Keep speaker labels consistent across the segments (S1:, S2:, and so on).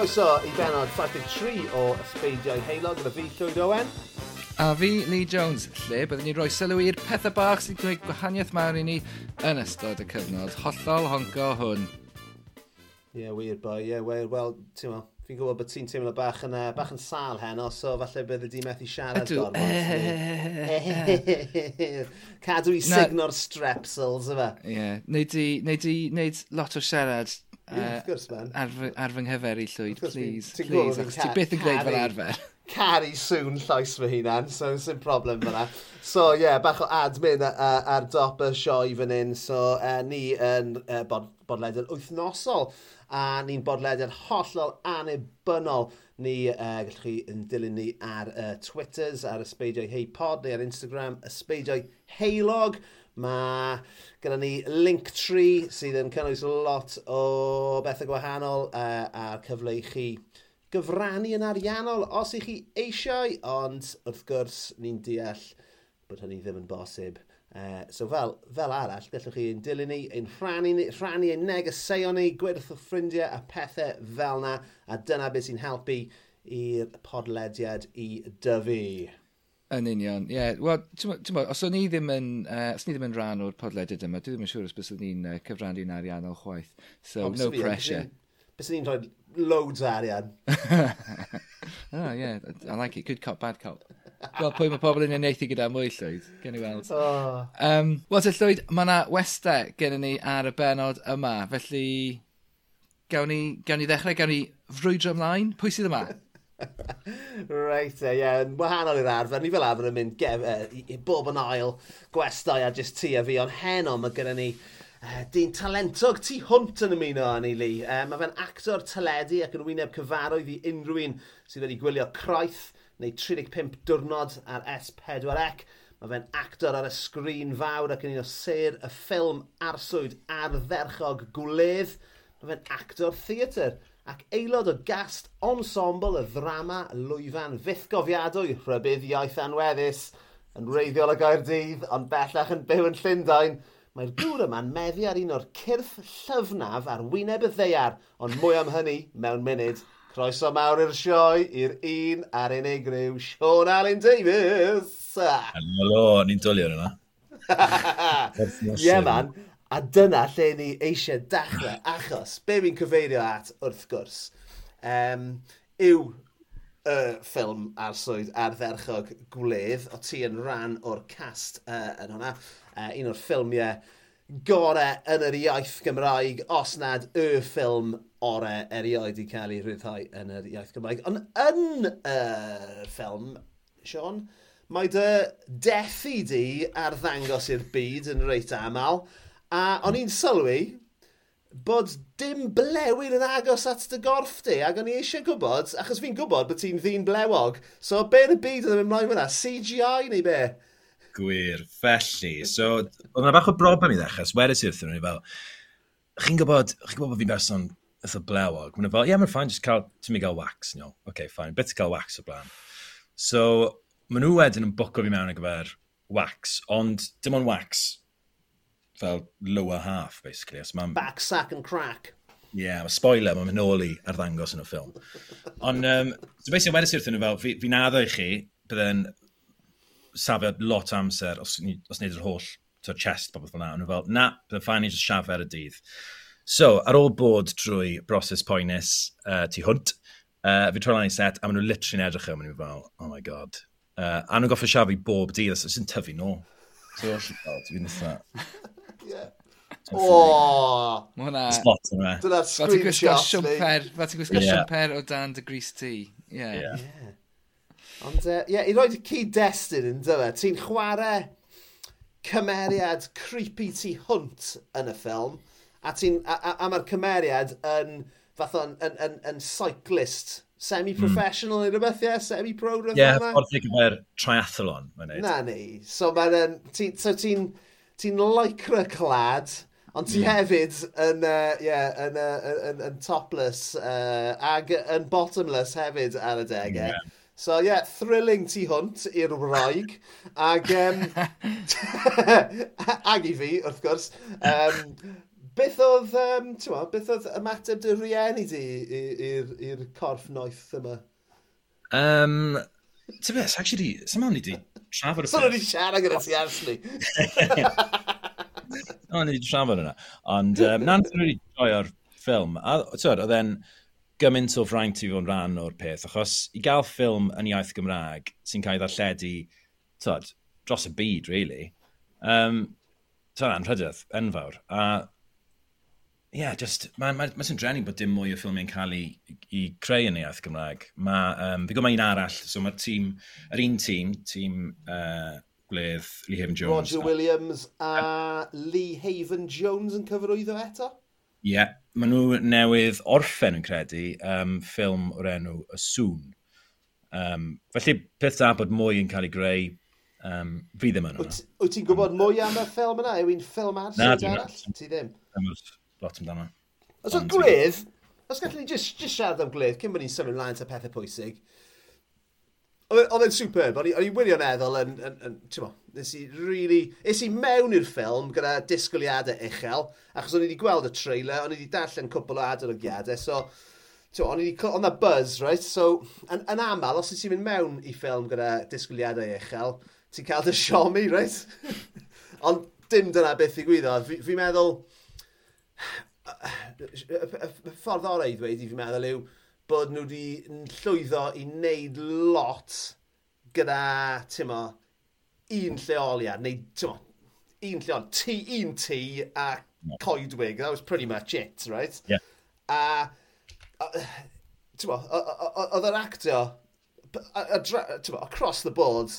S1: Croeso i benod 43 o Ysbeidiau Heilog, gyda fi Llywyd Owen
S2: a fi, Lee Jones, lle byddwn ni'n rhoi sylw i'r pethau bach sy'n gwneud gwahaniaeth mawr i ni yn ystod y cyfnod hollol honco hwn.
S1: Ie, yeah, wir boi, ie, yeah, wir. Wel, ti'n meddwl, fi'n gwybod bod ti'n teimlo bach yn, uh, bach yn sal heno, so falle bydde di methu siarad Ydw. Cadw i signo'r strepsils, yma.
S2: Ie, yeah. neud i, neud di, neud lot o siarad
S1: uh, yeah, man.
S2: ar, ar fy nghyfer i llwyd, please. please, gwybod, ti'n beth yn gwneud fel arfer
S1: caru sŵn llais fy hunan, so sy'n problem fyna. So ie, yeah, bach o admin uh, ar dop y sioe fan hyn. So uh, ni yn uh, bod, bodlediad wythnosol a ni'n bodlediad hollol annibynnol. Ni uh, gallwch chi yn dilyn ni ar uh, Twitters, ar ysbeidiau Heipod neu ar Instagram, ysbeidiau Heilog. Mae gyda ni Linktree sydd yn cynnwys lot o bethau gwahanol uh, a'r cyfle i chi gyfrannu yn ariannol os ych chi eisiau, ond wrth gwrs ni'n deall bod hynny ddim yn bosib. Uh, so fel, fel arall, gallwch chi ein dilyn ni, ein rhannu, rhannu ein negeseuon ni, gwirth o ffrindiau a pethau fel na, a dyna beth sy'n helpu i'r podlediad i dyfu.
S2: Yn union, ie. Yeah. Wel, ti'n bod, os o'n i ddim yn, uh, os ni ddim yn rhan o'r podlediad yma, dwi ddim yn siŵr os bys o'n i'n uh, cyfrannu'n ariannol chwaith. So, Obs no pressure.
S1: Bys ni'n rhoi loads arian.
S2: oh, yeah, I like it. Good cop, bad cop. Wel, pwy mae pobl yn uniaethu gyda mwy llwyd, gen i weld. Oh. Um, Wel, te llwyd, mae yna westau gen ni ar y benod yma, felly gawn ni, gawn ni ddechrau, gawn ni frwydro ymlaen. Pwy sydd yma?
S1: Reit, ie, yeah, yn wahanol i'r arfer, ni fel arfer yn mynd gef, uh, i bob yn ail gwestau a jyst ti a fi, ond heno mae gyda ni Dyn talentog tu hwnt yn ymuno â ni, Lee. Uh, mae fe'n actor teledu ac yn wyneb cyfarwydd i unrhyw un sydd wedi gwylio croeth neu 35 diwrnod ar S4C. Mae fe'n actor ar y sgrin fawr ac yn un o ser y ffilm arswyd ardderchog gwledd. Mae fe'n actor theatr ac aelod o gast ensemble y ddrama lwyfan futhgofiadwy rhybydd iaith anweddus yn reiddiol y Gaerdydd ond bellach yn byw yn Llundain Mae'r dŵr yma'n meddu ar un o'r cyrff llyfnaf ar wyneb y ddeiar, ond mwy am hynny mewn munud. Croeso mawr i'r sioe, i'r un a'r unig rhyw Sean Allen Davies!
S3: Helo, ni'n dwlio yna.
S1: Ie man, a dyna lle ni eisiau dechrau achos be fi'n cyfeirio at wrth gwrs, um, yw y ffilm arswyd ar dderchog gwledd, o ti yn rhan o'r cast uh, yn hwnna uh, un o'r ffilmiau gorau yn yr iaith Gymraeg, os nad y ffilm orau erioed i cael ei rhyddhau yn yr iaith Gymraeg. Ond yn y uh, ffilm, Sean, mae dy dethu di ar ddangos i'r byd yn reit aml, a o'n i'n sylwi bod dim blewyn yn agos at dy gorff di, ac o'n i eisiau gwybod, achos fi'n gwybod bod ti'n ddyn blewog, so be yn y byd oedd yn mynd mlaen fyna, CGI neu be?
S3: Gwir, felly. So, oedd yna bach o broblem i ddechrau, so wedys i wrthyn nhw, fel, chi'n gwybod, chi'n gwybod bod fi'n berson eitha blewog? Mae'n fel, ie, yeah, mae'n ffain, just cael, ti'n mi gael wax, you know. okay, fine, beth cael wax o blaen. So, maen nhw wedyn yn bwco fi mewn ar gyfer wax, ond dim ond wax, fel lower half, basically. So
S1: Back, sack and crack.
S3: Ie, yeah, spoiler, mae'n mynd ôl i ar ddangos yn y ffilm. Ond, um, so basically, wedys i'r thyn fel, fi, fi naddo i chi, byddai'n safio lot amser os, os wneud yr holl to'r chest popeth fel na. Ond fel, na, byddai'n ffain i just siafau y dydd. So, ar ôl bod drwy broses poenus uh, tu hwnt, uh, fi troi lan i set, a maen nhw literally'n edrych yn mynd fel, oh my god. Uh, a nhw'n goffi siafu bob dydd, os ydyn tyfu nôl. So, dwi'n eitha.
S1: O!
S2: Mae hwnna...
S3: Spot yma. Eh?
S1: Dyna'r screenshot.
S2: Fa ti'n gwisgo siwmper o dan dy gris ti.
S1: Ie. Ond, ie, uh, yeah, i roed cyd-destun yn dyma, e? ti'n chwarae cymeriad creepy tu hwnt yn y ffilm, a, a, a, a mae'r cymeriad yn, fath o'n, yn, yn, yn cyclist, semi-professional mm. neu rhywbeth, ie, semi-pro
S3: rhywbeth Ie, yeah, ffordd i gyfer triathlon, mae'n neud.
S1: Na ni, so mae'n, ti, so ti'n, ti lycra clad, Ond ti mm. hefyd yn, uh, yeah, yn, uh, yn, yn, topless uh, ag yn bottomless hefyd ar y degau. Yeah. So ie, yeah, thrilling tu hwnt i'r wraig. Ag, um, ag i fi, wrth gwrs, um, beth oedd, um, ma, beth oedd ymateb dy rhieni di i'r corff noeth yma?
S3: Um, Ti'n beth, actually, sy'n mawn ni di trafod y peth.
S1: Swn ni siarad gyda ti arsli.
S3: O'n ni wedi trafod yna. Ond, um, na'n rili joio'r ffilm. A, ti'n oedd e'n... Then gymaint o fraint i fod yn rhan o'r peth, achos i gael ffilm yn iaith Gymraeg sy'n cael ei ddarlledu tyd, dros y byd, really, um, tyd, anrhydydd, enfawr. A, ie, yeah, just, mae'n ma, ma, ma drenu bod dim mwy o ffilmiau'n cael ei, i creu yn iaith Gymraeg. Ma, um, fi gwybod mae un arall, so mae'r tîm, yr un tîm, tîm uh, gwledd Lee Haven Jones.
S1: Roger Williams a, a Lee Haven Jones yn cyfrwyddo eto?
S3: Ie, yeah, maen nhw newydd orffen yn credu um, ffilm o'r enw Y Sŵn. Um, felly, peth da bod mwy yn cael ei greu, um, fi ddim yn hwnna.
S1: Wyt ti'n gwybod mwy am y ffilm yna? Yw i'n ffilm ar sydd arall? Ti ddim?
S3: Ddim lot amdano.
S1: Os oedd gwedd, os gallwn ni just, just siarad am gwedd, cyn bod ni'n symud ymlaen ta pethau pwysig, E, oedd e'n superb, o'n i wirioneddol yn, yn, yn ti'n mo, nes i really, nes i mewn i'r ffilm gyda disgwyliadau uchel, achos o'n i wedi gweld y trailer, o'n i wedi darllen cwbl o adolygiadau, so, ti'n mo, o'n i wedi, o'n na buzz, right, so, yn, yn aml, os ti'n mynd mewn i ffilm gyda disgwyliadau uchel, ti'n cael dy siomi, right? Ond dim dyna beth i gwyddo, fi'n fi meddwl, y ffordd orau i ddweud i fi'n meddwl yw, bod nhw wedi llwyddo i wneud lot gyda, ti'n mo, un lleoliad, neu, ti'n mo, un lleoliad, tŷ, un tŷ a coedwig. That was pretty much it, right?
S3: Yeah.
S1: A, ti'n mo, oedd yr actio, ti'n mo, across the board,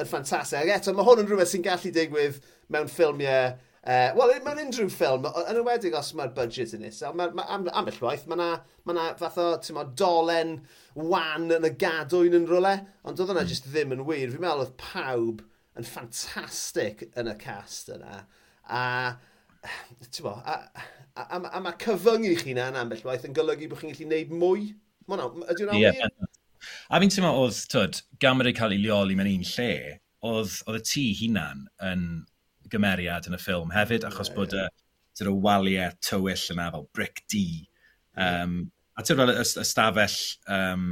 S1: yn ffantastig. Ac eto, mae hwn yn rhywbeth sy'n gallu digwydd mewn ffilmiau Uh, Wel, mewn unrhyw ffilm, yn ywedig os mae'r budget yn isel, ma, ma, am, ambell waith, mae yna ma, na, fath o ma, dolen wan yn y gadwyn yn rhywle, ond oedd yna mm. jyst ddim yn wir. Fi'n meddwl oedd pawb yn ffantastig yn y cast yna. A, ti'n bo, a, a, a, a mae cyfyngu chi na yn ambell waith yn golygu bod chi'n gallu gwneud mwy. Ydy hwnna'n yeah. wir?
S3: A fi'n teimlo oedd, tyd, gan bod wedi cael ei leoli mewn un lle, oedd, oedd y tŷ hunan yn gymeriad yn y ffilm hefyd, achos yeah, bod y yeah. y, waliau tywyll yna fel brick D. Um, a ti'n fel y stafell um,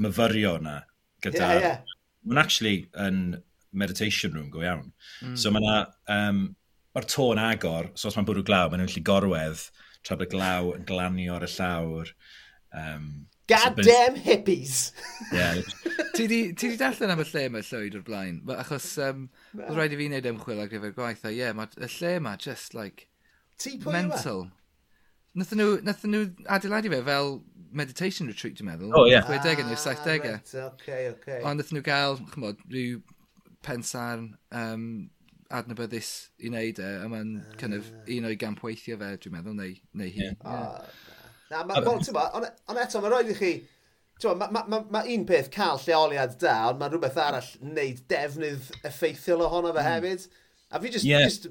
S3: myfyrio yna gyda... Yeah, yeah. Mae'n actually yn meditation room go iawn. Mm. So mae'n Um, mae'r tôn agor, so os mae'n bwrw glaw, mae'n nhw'n lli gorwedd, tra bod glaw yn glanio ar y llawr. Um,
S1: Goddamn hippies!
S3: Yeah.
S2: ti di darllen am y lle yma llwyd o'r blaen? Achos um, no. oedd rhaid i fi wneud ymchwil ar gyfer gwaith. A ie, yeah, y lle yma just like...
S1: Ti
S2: Mental. Nothen nhw, nothen nhw adeiladu fe fel meditation retreat, dwi'n meddwl.
S3: O, oh, ie. Yeah.
S2: 60au neu'r
S1: 70au. Okay, okay.
S2: Ond nothen nhw gael, chymod, rhyw pensarn um, adnabyddus i wneud e, a mae'n uh, kind of un o'i gampweithio fe, dwi'n meddwl, neu, neu hi. Yeah. Yeah.
S1: Uh, Na, ma, well, ma, ond on eto, mae'n rhaid i chi... Mae ma, ma, ma un peth cael lleoliad da, ond mae rhywbeth arall wneud defnydd effeithiol ohono fe hmm. hefyd. A fi just... Yeah. just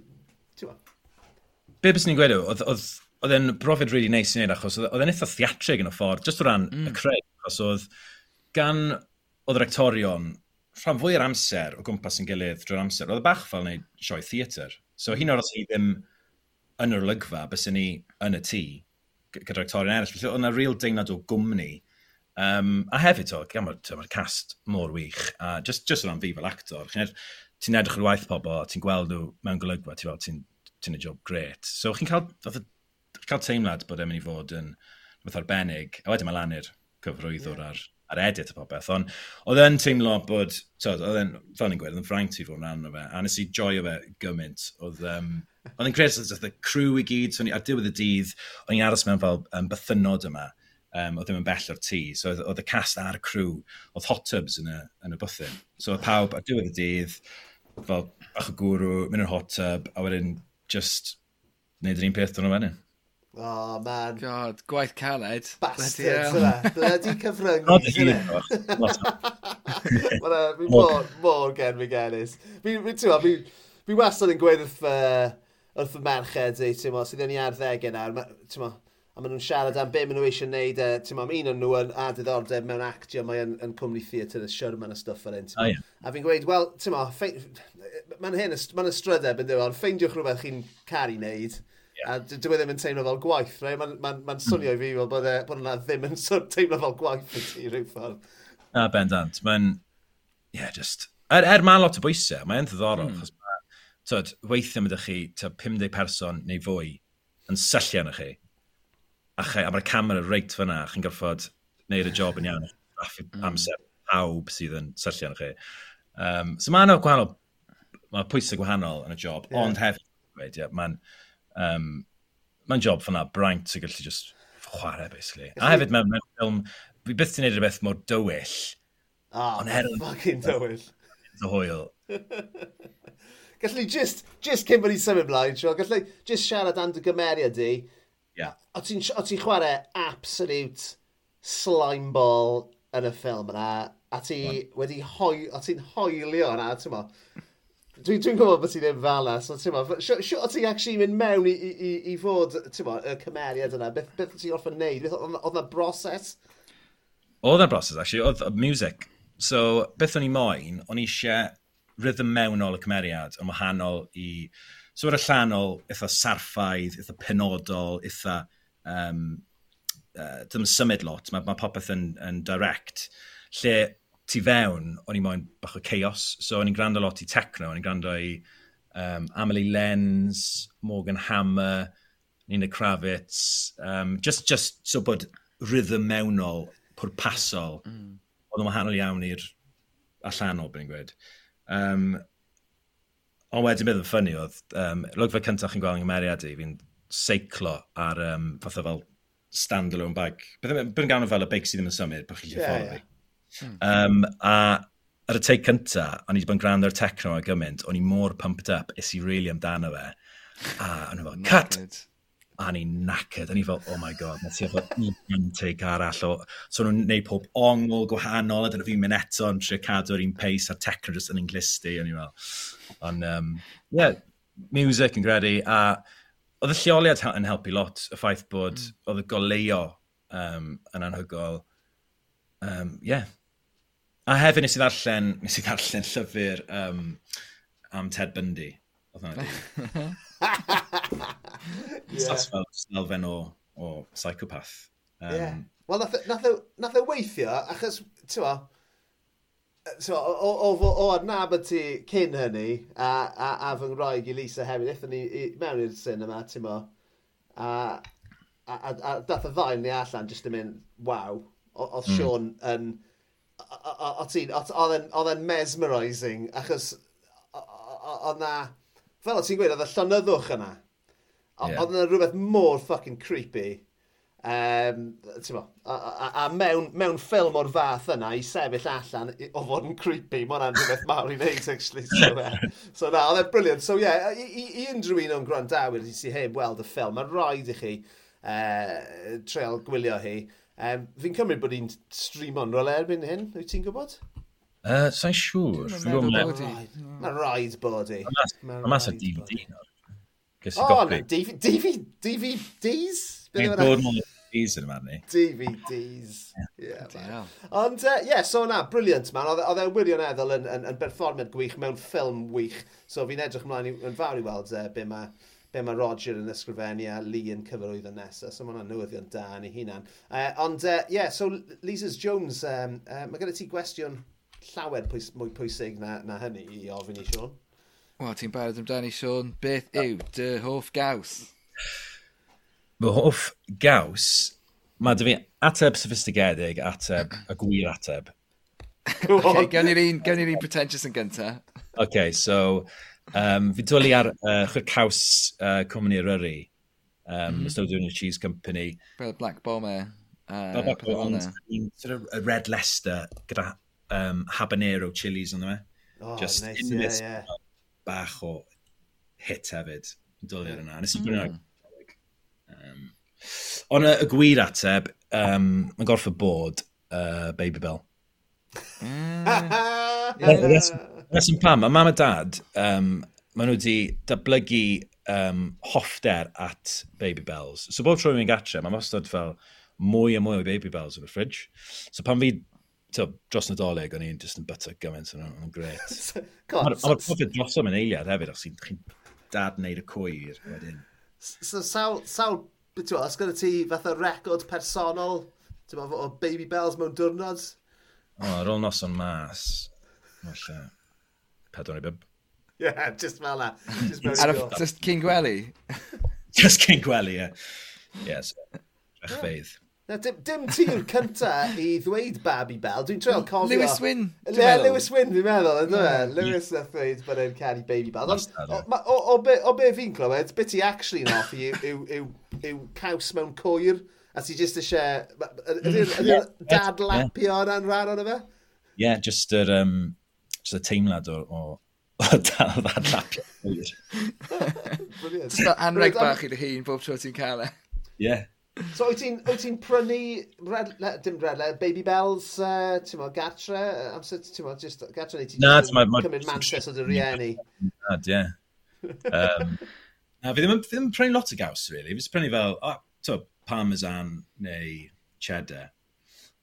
S3: Be bys ni'n gweud oedd oedd e'n brofiad really neis i wneud achos oedd e'n eitha theatrig yn y ffordd, just o ran mm. y hmm. creu, achos oedd gan oedd yr actorion rhan fwy o'r amser o gwmpas yn gilydd drwy'r amser, oedd y bach fel wneud sioe theatr. So hyn o'r os hi ddim yn yr olygfa, bys ni yn y tŷ, gyda'r actorion eraill. Felly, oedd yna real deimlad o gwmni. Um, a hefyd, o, mae'r ma cast mor wych. A just, just o ran fi fel actor, ti'n edrych ar waith pobl, ti'n gweld nhw mewn golygfa, ti'n ti'n ti neud job gret. So, chi'n cael, cael teimlad bod e'n mynd i fod yn fath arbennig, a wedyn mae lanu'r cyfrwyddwr yeah. ar, ar edit a popeth, ond oedd e'n teimlo bod, oedd e'n, fel ni'n gweud, oedd e'n ffraint i fod yn rhan o fe, a nes i joio fe gymaint, oedd, um, Ond yn credu, oedd y crew i gyd, so ar diwedd y dydd, o'n i'n aros mewn fel um, bythynod yma, um, oedd ddim yn bell o'r tŷ. So oedd y cast a'r crew, oedd hot tubs yn y, yn y bythyn. So oedd pawb ar diwedd y dydd, fel bach o gwrw, mynd i'r hot tub, a wedyn just wneud yr un peth dyn nhw fan
S1: Oh, man.
S2: God, gwaith caled.
S1: Bastards, yna. Bloody cyfrwng. Not hyn, Mae'n mor gen fi genis. Fi'n mi, mi, mi wastad yn gweud wrth uh, wrth y merched i, ti'n mo, sydd yn i ar arddegau nawr, ti'n mo, a maen nhw'n siarad am beth maen nhw eisiau gwneud, e, ti'n mo, un o'n nhw yn a diddordeb mewn actio, mae yn, yn cwmni theatr y Sherman a stwff ar un, oh, yeah. A fi'n gweud, wel, ti'n mo, mae'n hyn, mae'n ystrydeb yn e, dweud, ffeindiwch rhywbeth chi'n caru wneud, yeah. a dwi e ddim yn teimlo fel gwaith, rei, mae'n ma, ma swnio i fi fel bod, e, bod yna ddim yn teimlo fel gwaith i ti rhyw ffordd.
S3: Na, bendant, mae'n, yeah, just, er, er mae'n lot o bwysau, mae'n ddiddorol, mm tyd, weithio mynd chi, ta 50 person neu fwy, yn syllu arnoch chi, a, chi, a mae'r camera reit fyna, chi'n gorfod wneud y job yn iawn, mm. amser pawb sydd yn syllu arnoch chi. Um, so mae'n gwahanol, mae pwysau gwahanol yn y job, yeah. ond hefyd, yeah, mae'n um, ma job fyna braint sy'n gallu just chwarae, basically. A hefyd mewn, mewn ffilm, fi byth ti'n neud rhywbeth mor dywyll.
S1: Ah, oh, fucking dywyll.
S3: Dy hwyl.
S1: Gallwn ni just, just cyn bod ni'n symud blaen, Sean, gallwn ni just siarad am dy gymeriad di.
S3: Yeah.
S1: O ti'n ti chwarae absolute slime ball yn y ffilm yna, a ti wedi hoi, o ti'n hoelio yna, ti'n mo. Dwi'n dwi gwybod bod ti ddim fel yna, so ti'n mo, sio o ti'n actually mynd mewn i, i, i fod, ti'n mo, y cymeriad yna, beth, beth ti'n orffen wneud, oedd na broses?
S3: Oedd na broses, actually, oedd music. So, beth o'n i moyn, o'n i eisiau rhythm mewnol y cymeriad yn wahanol i... So yr allanol, eitha sarffaidd, eitha penodol, eitha... Um, uh, ddim symud lot, mae, mae popeth yn, yn direct. Lle tu fewn, o'n i moyn bach o chaos. So o'n i'n gwrando lot i techno, o'n i'n gwrando i um, Amelie Lenz, Morgan Hammer, Nina Kravitz. Um, just, just so bod rhythm mewnol, pwrpasol, mm. oedd yn wahanol iawn i'r allanol, byddai'n gweud. Um, ond wedyn bydd yn ffynnu oedd, um, logfa cyntaf chi'n gweld yng Nghymeriad i, fi'n seiclo ar um, fatha fel stand-alone bag. Bydd e- yn gael fel y beic sydd ddim yn symud, bych chi'n yeah, ffordd yeah. Um, a ar y tei cynta, o'n i wedi bod yn gwrando ar techno a gymaint, o'n i mor pumped up, is i really amdano fe. A o'n i fel, cut! a ni'n knackered. A ni fel, oh my god, mae ti efo un take arall. O, so nhw'n neud pob ongl gwahanol, a dyna fi'n mynd eto yn trio cadw'r un pace a techno just yn englisti. A ni fel, ond, um, yeah, music yn gredu. A oedd y lleoliad yn helpu lot, y ffaith bod mm. oedd y goleo um, yn anhygol. Um, yeah. A hefyd nes i ddarllen, nes i ddarllen llyfr um, am Ted Bundy Oedd hwnna. di. Sasfel, elfen o, o psychopath. Um,
S1: yeah. Wel, nath e weithio, achos, ti'n ma, So, o, o, o, o adnabod ti cyn hynny a, a, a fy ngwraig i Lisa hefyd, eithon ni i, mewn i'r syn yma, ti'n mo, a, a, a, a dath y ddain ni allan jyst yn mynd, waw, oedd Sean yn, oedd e'n mesmerising, achos oedd na, fel o ti'n gweud, oedd y llonyddwch yna. Oedd yna rhywbeth mor fucking creepy. Um, mo, a, a, a, mewn, mewn ffilm o'r fath yna i sefyll allan o fod yn creepy, mae hwnna'n rhywbeth mawr i wneud, actually. So, uh, so na, oedd e'n briliant. So yeah, i, i, i unrhyw un o'n gwrandawyr i si heb weld y ffilm, mae'n rhaid i chi uh, treol gwylio hi. Um, fi'n cymryd bod hi'n streamon on erbyn hyn, wyt ti'n gwybod?
S3: Uh, Sa'n siŵr.
S1: Mae'n rhaid bod i.
S3: Mae'n mas y DVD.
S1: Ges i. DVDs?
S3: Mae'n bod mwy DVDs yn yma ni.
S1: DVDs. Ond, ie, so na, briliant man. Oedd e'n e wirioneddol yn, yn, yn berfformiad gwych mewn ffilm wych. So fi'n edrych ymlaen yn fawr i weld uh, be mae be mae Roger yn ysgrifennu a Lee yn cyfarwyddo nesaf. So mae hwnna'n newyddion da yn ei hunan. Uh, ond, ie, uh, yeah, so Lisa's Jones, um, uh, mae gyda ti gwestiwn llawer pwys, mwy pwysig na, na hynny i ofyn i Sean.
S2: Wel, ti'n barod amdani Sean, beth yw dy hoff gaws?
S3: Fy hoff gaws, mae dy fi ateb sophistigedig, ateb y gwir ateb.
S2: okay, gawn ni'r un, gawn ni'r un pretentious yn gyntaf.
S3: okay, so um, fi dwlu ar uh, chwyr caws uh, cwmni Ryri, um, mm -hmm. doing a Cheese Company.
S2: Fel Black Bomber.
S3: Uh, Black Bomber, sort of Red Leicester gyda um, habanero chilies yn dweud. E?
S1: Oh, Just nice, yeah, yeah.
S3: bach o hit hefyd. Dwlir yna. Nes i hmm. brynu Um, ond y gwir ateb, um, mae'n gorff y bod uh, Baby Bell. Hmm. Reswm pam, mae mam a dad, um, maen nhw wedi datblygu um, hoffder at Baby Bells. So bob tro fi'n gatre, mae'n wastad fel mwy a mwy o Baby Bells yn y fridge. So pan fi to, dros nadolig, o'n i'n just yn byta gymaint, o'n nhw'n gret. Mae'r profiad dros am yn eiliad hefyd, os chi'n dad wneud y cwyr wedyn.
S1: So, sawl, sawl, e, os gyda ti fatha record personol, ti'n meddwl, o Baby Bells mewn diwrnod?
S3: O, ar ôl noson mas, falle, pedwar i bib.
S1: Yeah, just fel na. Just
S2: just cyn gwely?
S3: Just cyn gwely, ie. Yes, rechfeidd. Yeah.
S1: Na, dim, dim ti'r cynta i ddweud Babi Bell. Dwi'n treol cofio...
S2: Lewis Wynn.
S1: Le, Lewis Wynn, dwi'n meddwl. Yeah. Lewis yeah. nath ddweud bod e'n caru Baby Bell. Ond, o, o, o, be, o be fi'n clywed, beth ti actually yn hoffi yw, yw, yw, yw, caws mewn cwyr. A ti jyst eisiau... Ydy'r dadlapio o yna'n rhan o'n fe?
S3: Ie, yeah, just yr... Um, just y teimlad o, o, o dadlapio cwyr.
S2: Just anreg bach i dy hun bob tro ti'n cael e.
S3: Ie.
S1: So wyt ti'n wyt ti'n prynu red, le, dim redle, baby bells, uh, ti'n mo, gatre, amser, ti'n mo, just gatre neu ti'n cymryd mantis o dy rieni?
S3: Nad, ie. Um, na, fi ddim, yn prynu lot o gaws, really. Fi ddim yn prynu fel, oh, to, parmesan neu cheddar.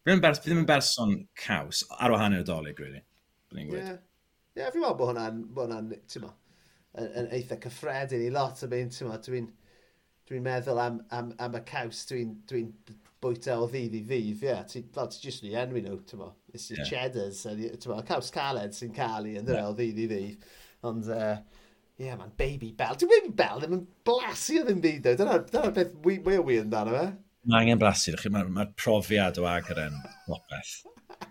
S3: Fi ddim yn berson caws, ar wahan i'r dolyg, really. Ie, yeah.
S1: yeah, fi'n meddwl bod hwnna'n, hwnna'n, ti'n mo, yn, eitha cyffredin i lot o beth, ti'n mo, dwi'n dwi'n meddwl am, am, am y caws dwi'n dwi, bwyta o ddydd i ddydd, ie. Yeah. Ti, fel ti jyst ni enwi nhw, ti'n mo. It's your yeah. cheddars, ti'n mo, caws caled sy'n cael ei yn yeah. o ddydd i ddydd. Ond, ie, uh, yeah, man, baby bell. Dwi'n baby bell ddim yn blasu o ddim byd, dwi. Dyna'r dyna beth mwy o wir amdano fe.
S3: Mae angen blasu, mae'r ma profiad o agor yn lopeth.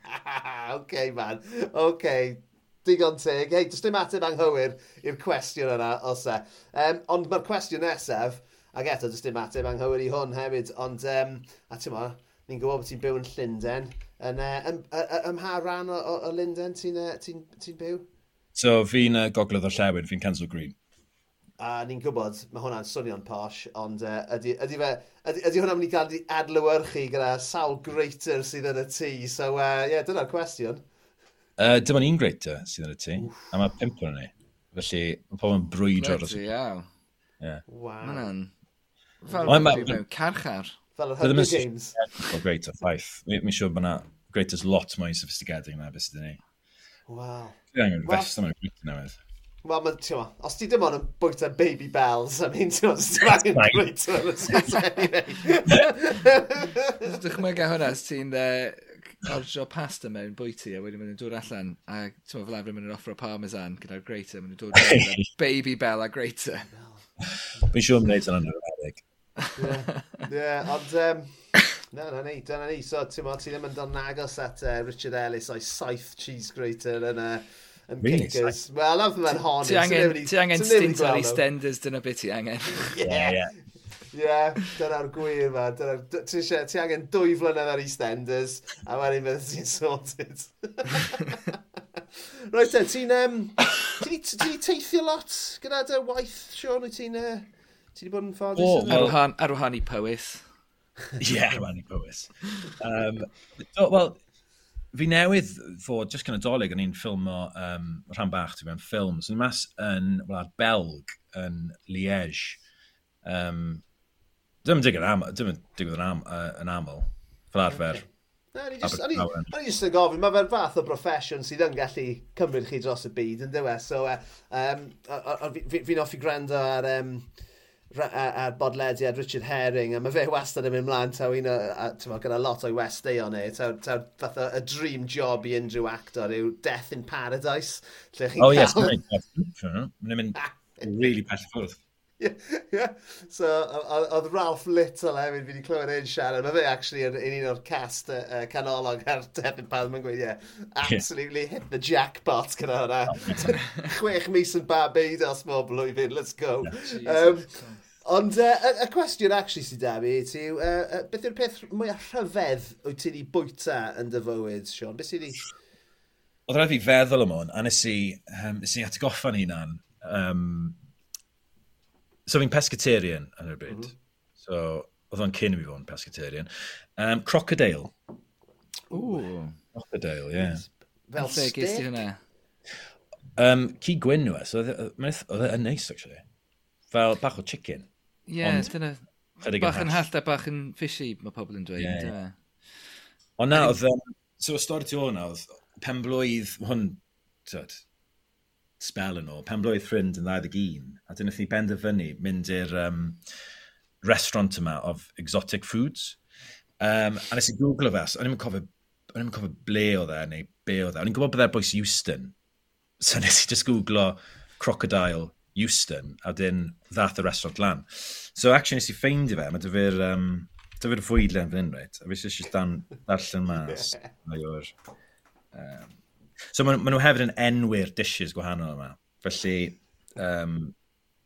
S1: OK, man. OK, digon teg. Hei, does dim ateb anghywir i'r cwestiwn yna, os e. Um, ond mae'r cwestiwn nesaf, Ac eto, jyst dim ateb anghywir i hwn hefyd, ond, um, a ti'n mo, ni'n gwybod bod ti'n byw yn Llundain. Yn, uh, ym, ym ha ran o, o, o Llundain ti'n uh, ti ti, byw?
S3: So fi'n uh, gogledd o llewn, fi'n Kensal Green.
S1: A ni'n gwybod, mae hwnna'n swnio'n posh, ond uh, ydy, ydy, fe, ydy, ydy hwnna'n mynd i gael adlywyrchu gyda sawl greater sydd yn y tŷ. So, ie, uh, yeah, dyna'r cwestiwn.
S3: Uh, dyma ni'n greater sydd yn y tŷ, a mae pimp yn ni. Felly, mae pobl yn brwydro. Greater,
S2: iawn.
S1: Yeah. Wow.
S2: Mae'n Fel well, ma, mewn carchar.
S1: Fel y Hunger Games.
S3: O greater ffaith. Mi'n siŵr bod na as lot mwy sophisticated yna beth sydd ni.
S1: Wow.
S3: Dwi'n angen fest yma gwych newydd.
S1: Wel, ma, ti'n os ti dim ond yn bwyta baby bells, I mean, ti'n os ti'n angen greater yn ysgrifennu.
S2: Dychmyga hwnna, os ti'n cordio pasta mewn bwyty a wedyn maen nhw'n dod allan a ti'n meddwl fel arfer maen nhw'n offro parmesan gyda'r grater maen nhw'n dod allan baby bell a grater
S3: Fi'n siŵr yn gwneud yn anodd
S1: Ie, ond... Um, na, na ni, dyna ni. So, ti'n mo, ti ddim yn dod nagos at uh, Richard Ellis o'i saith cheese grater yn, uh, yn really? Kickers. Wel, oedd fe'n hon.
S2: Ti angen, ti angen stint ar EastEnders, dyna beth ti angen.
S1: Ie, yeah. yeah. Dyna'r gwir ma. Ti angen dwy flynedd ar EastEnders, a mae'n un beth sy'n sorted. Roedd te, ti'n um, ti, ti teithio lot gyda dy waith, Sean? Wyt ti'n... Uh, Ti wedi bod yn ffodus? Oh,
S2: ar wahan, ar wahan i Powys.
S3: Ie, yeah, ar wahan i Powys. Um, so, Wel, fi newydd fod, just gan y dolyg, o'n i'n ffilm o um, rhan bach, ti'n mewn ffilm. So, mas yn wlad Belg, yn Liege. Um, dim yn digwydd am, dim yn digwydd am, uh, yn aml, fel arfer. Okay.
S1: O'n i just yn gofyn, mae fe'r fath o broffesiwn sydd yn gallu cymryd chi dros y byd, yn dweud. So, uh, um, fi'n fi offi gwrando ar um, a'r bodlediad Richard Herring, a mae fe wastad yn mynd mlaen taw un o, gyda lot o'i westeion ni, taw, taw fath o a dream job i unrhyw actor yw Death in Paradise.
S3: Lle chi'n oh, cael... yes, mae'n mynd ah, really bell ffwrdd.
S1: Yeah, yeah. So, oedd Ralph Little hefyd fi wedi clywed ein siarad, mae fe actually yn un o'r cast uh, canolog ar Death in Paradise, mae'n gweud, yeah, absolutely hit the jackpot gyda hwnna. Oh, Chwech mis yn Barbados, mo blwyddyn, let's go. Yeah, um, Ond uh, y, y cwestiwn actually sydd da fi ti yw, uh, uh, beth yw'r peth mwyaf rhyfedd wyt ti wedi bwyta yn dy fywyd, Sean? Beth sydd wedi...
S3: Oedd rhaid fi feddwl am hwn, a nes i, um, nes i atgoffa'n hunan. Um, so fi'n pescatarian yn y bryd. Mm -hmm. So, oedd o'n cyn i fi fod yn pescatarian. Um, crocodile.
S2: Ooh.
S3: Crocodile, ie. Yeah.
S1: Fel
S2: well, stick. Ges ti hynna?
S3: Um, ci gwyn nhw, e, so oedd e'n e neis, actually. Fel bach o chicken.
S2: Ie,
S3: yeah,
S2: dyna... Bach yn hallt a bach yn fishy, mae pobl yn dweud.
S3: Yeah,
S2: yeah.
S3: Ond na, oedd... Um, so, y stori ti o'n oedd, pen blwydd, hwn, tyd, spel yn ôl, pen blwydd ffrind yn 21, a dyna ni benderfynu mynd i'r um, restaurant yma of exotic foods. Um, a nes i googlo fe, o'n i'n cofio, o'n i'n cofio ble oedd e, neu be oedd e. O'n i'n gwybod byddai'r e boes Houston. So nes i just googlo crocodile Euston, a dyn ddath y restaurant lan. So, actually, nes i ffeindio fe, mae dyfu'r um, dyfu'r fwydlen fan hyn, reit? A fi eisiau dan darllen mas. o'r... Um, so, maen ma nhw hefyd yn enwi'r dishes gwahanol yma. Felly, um,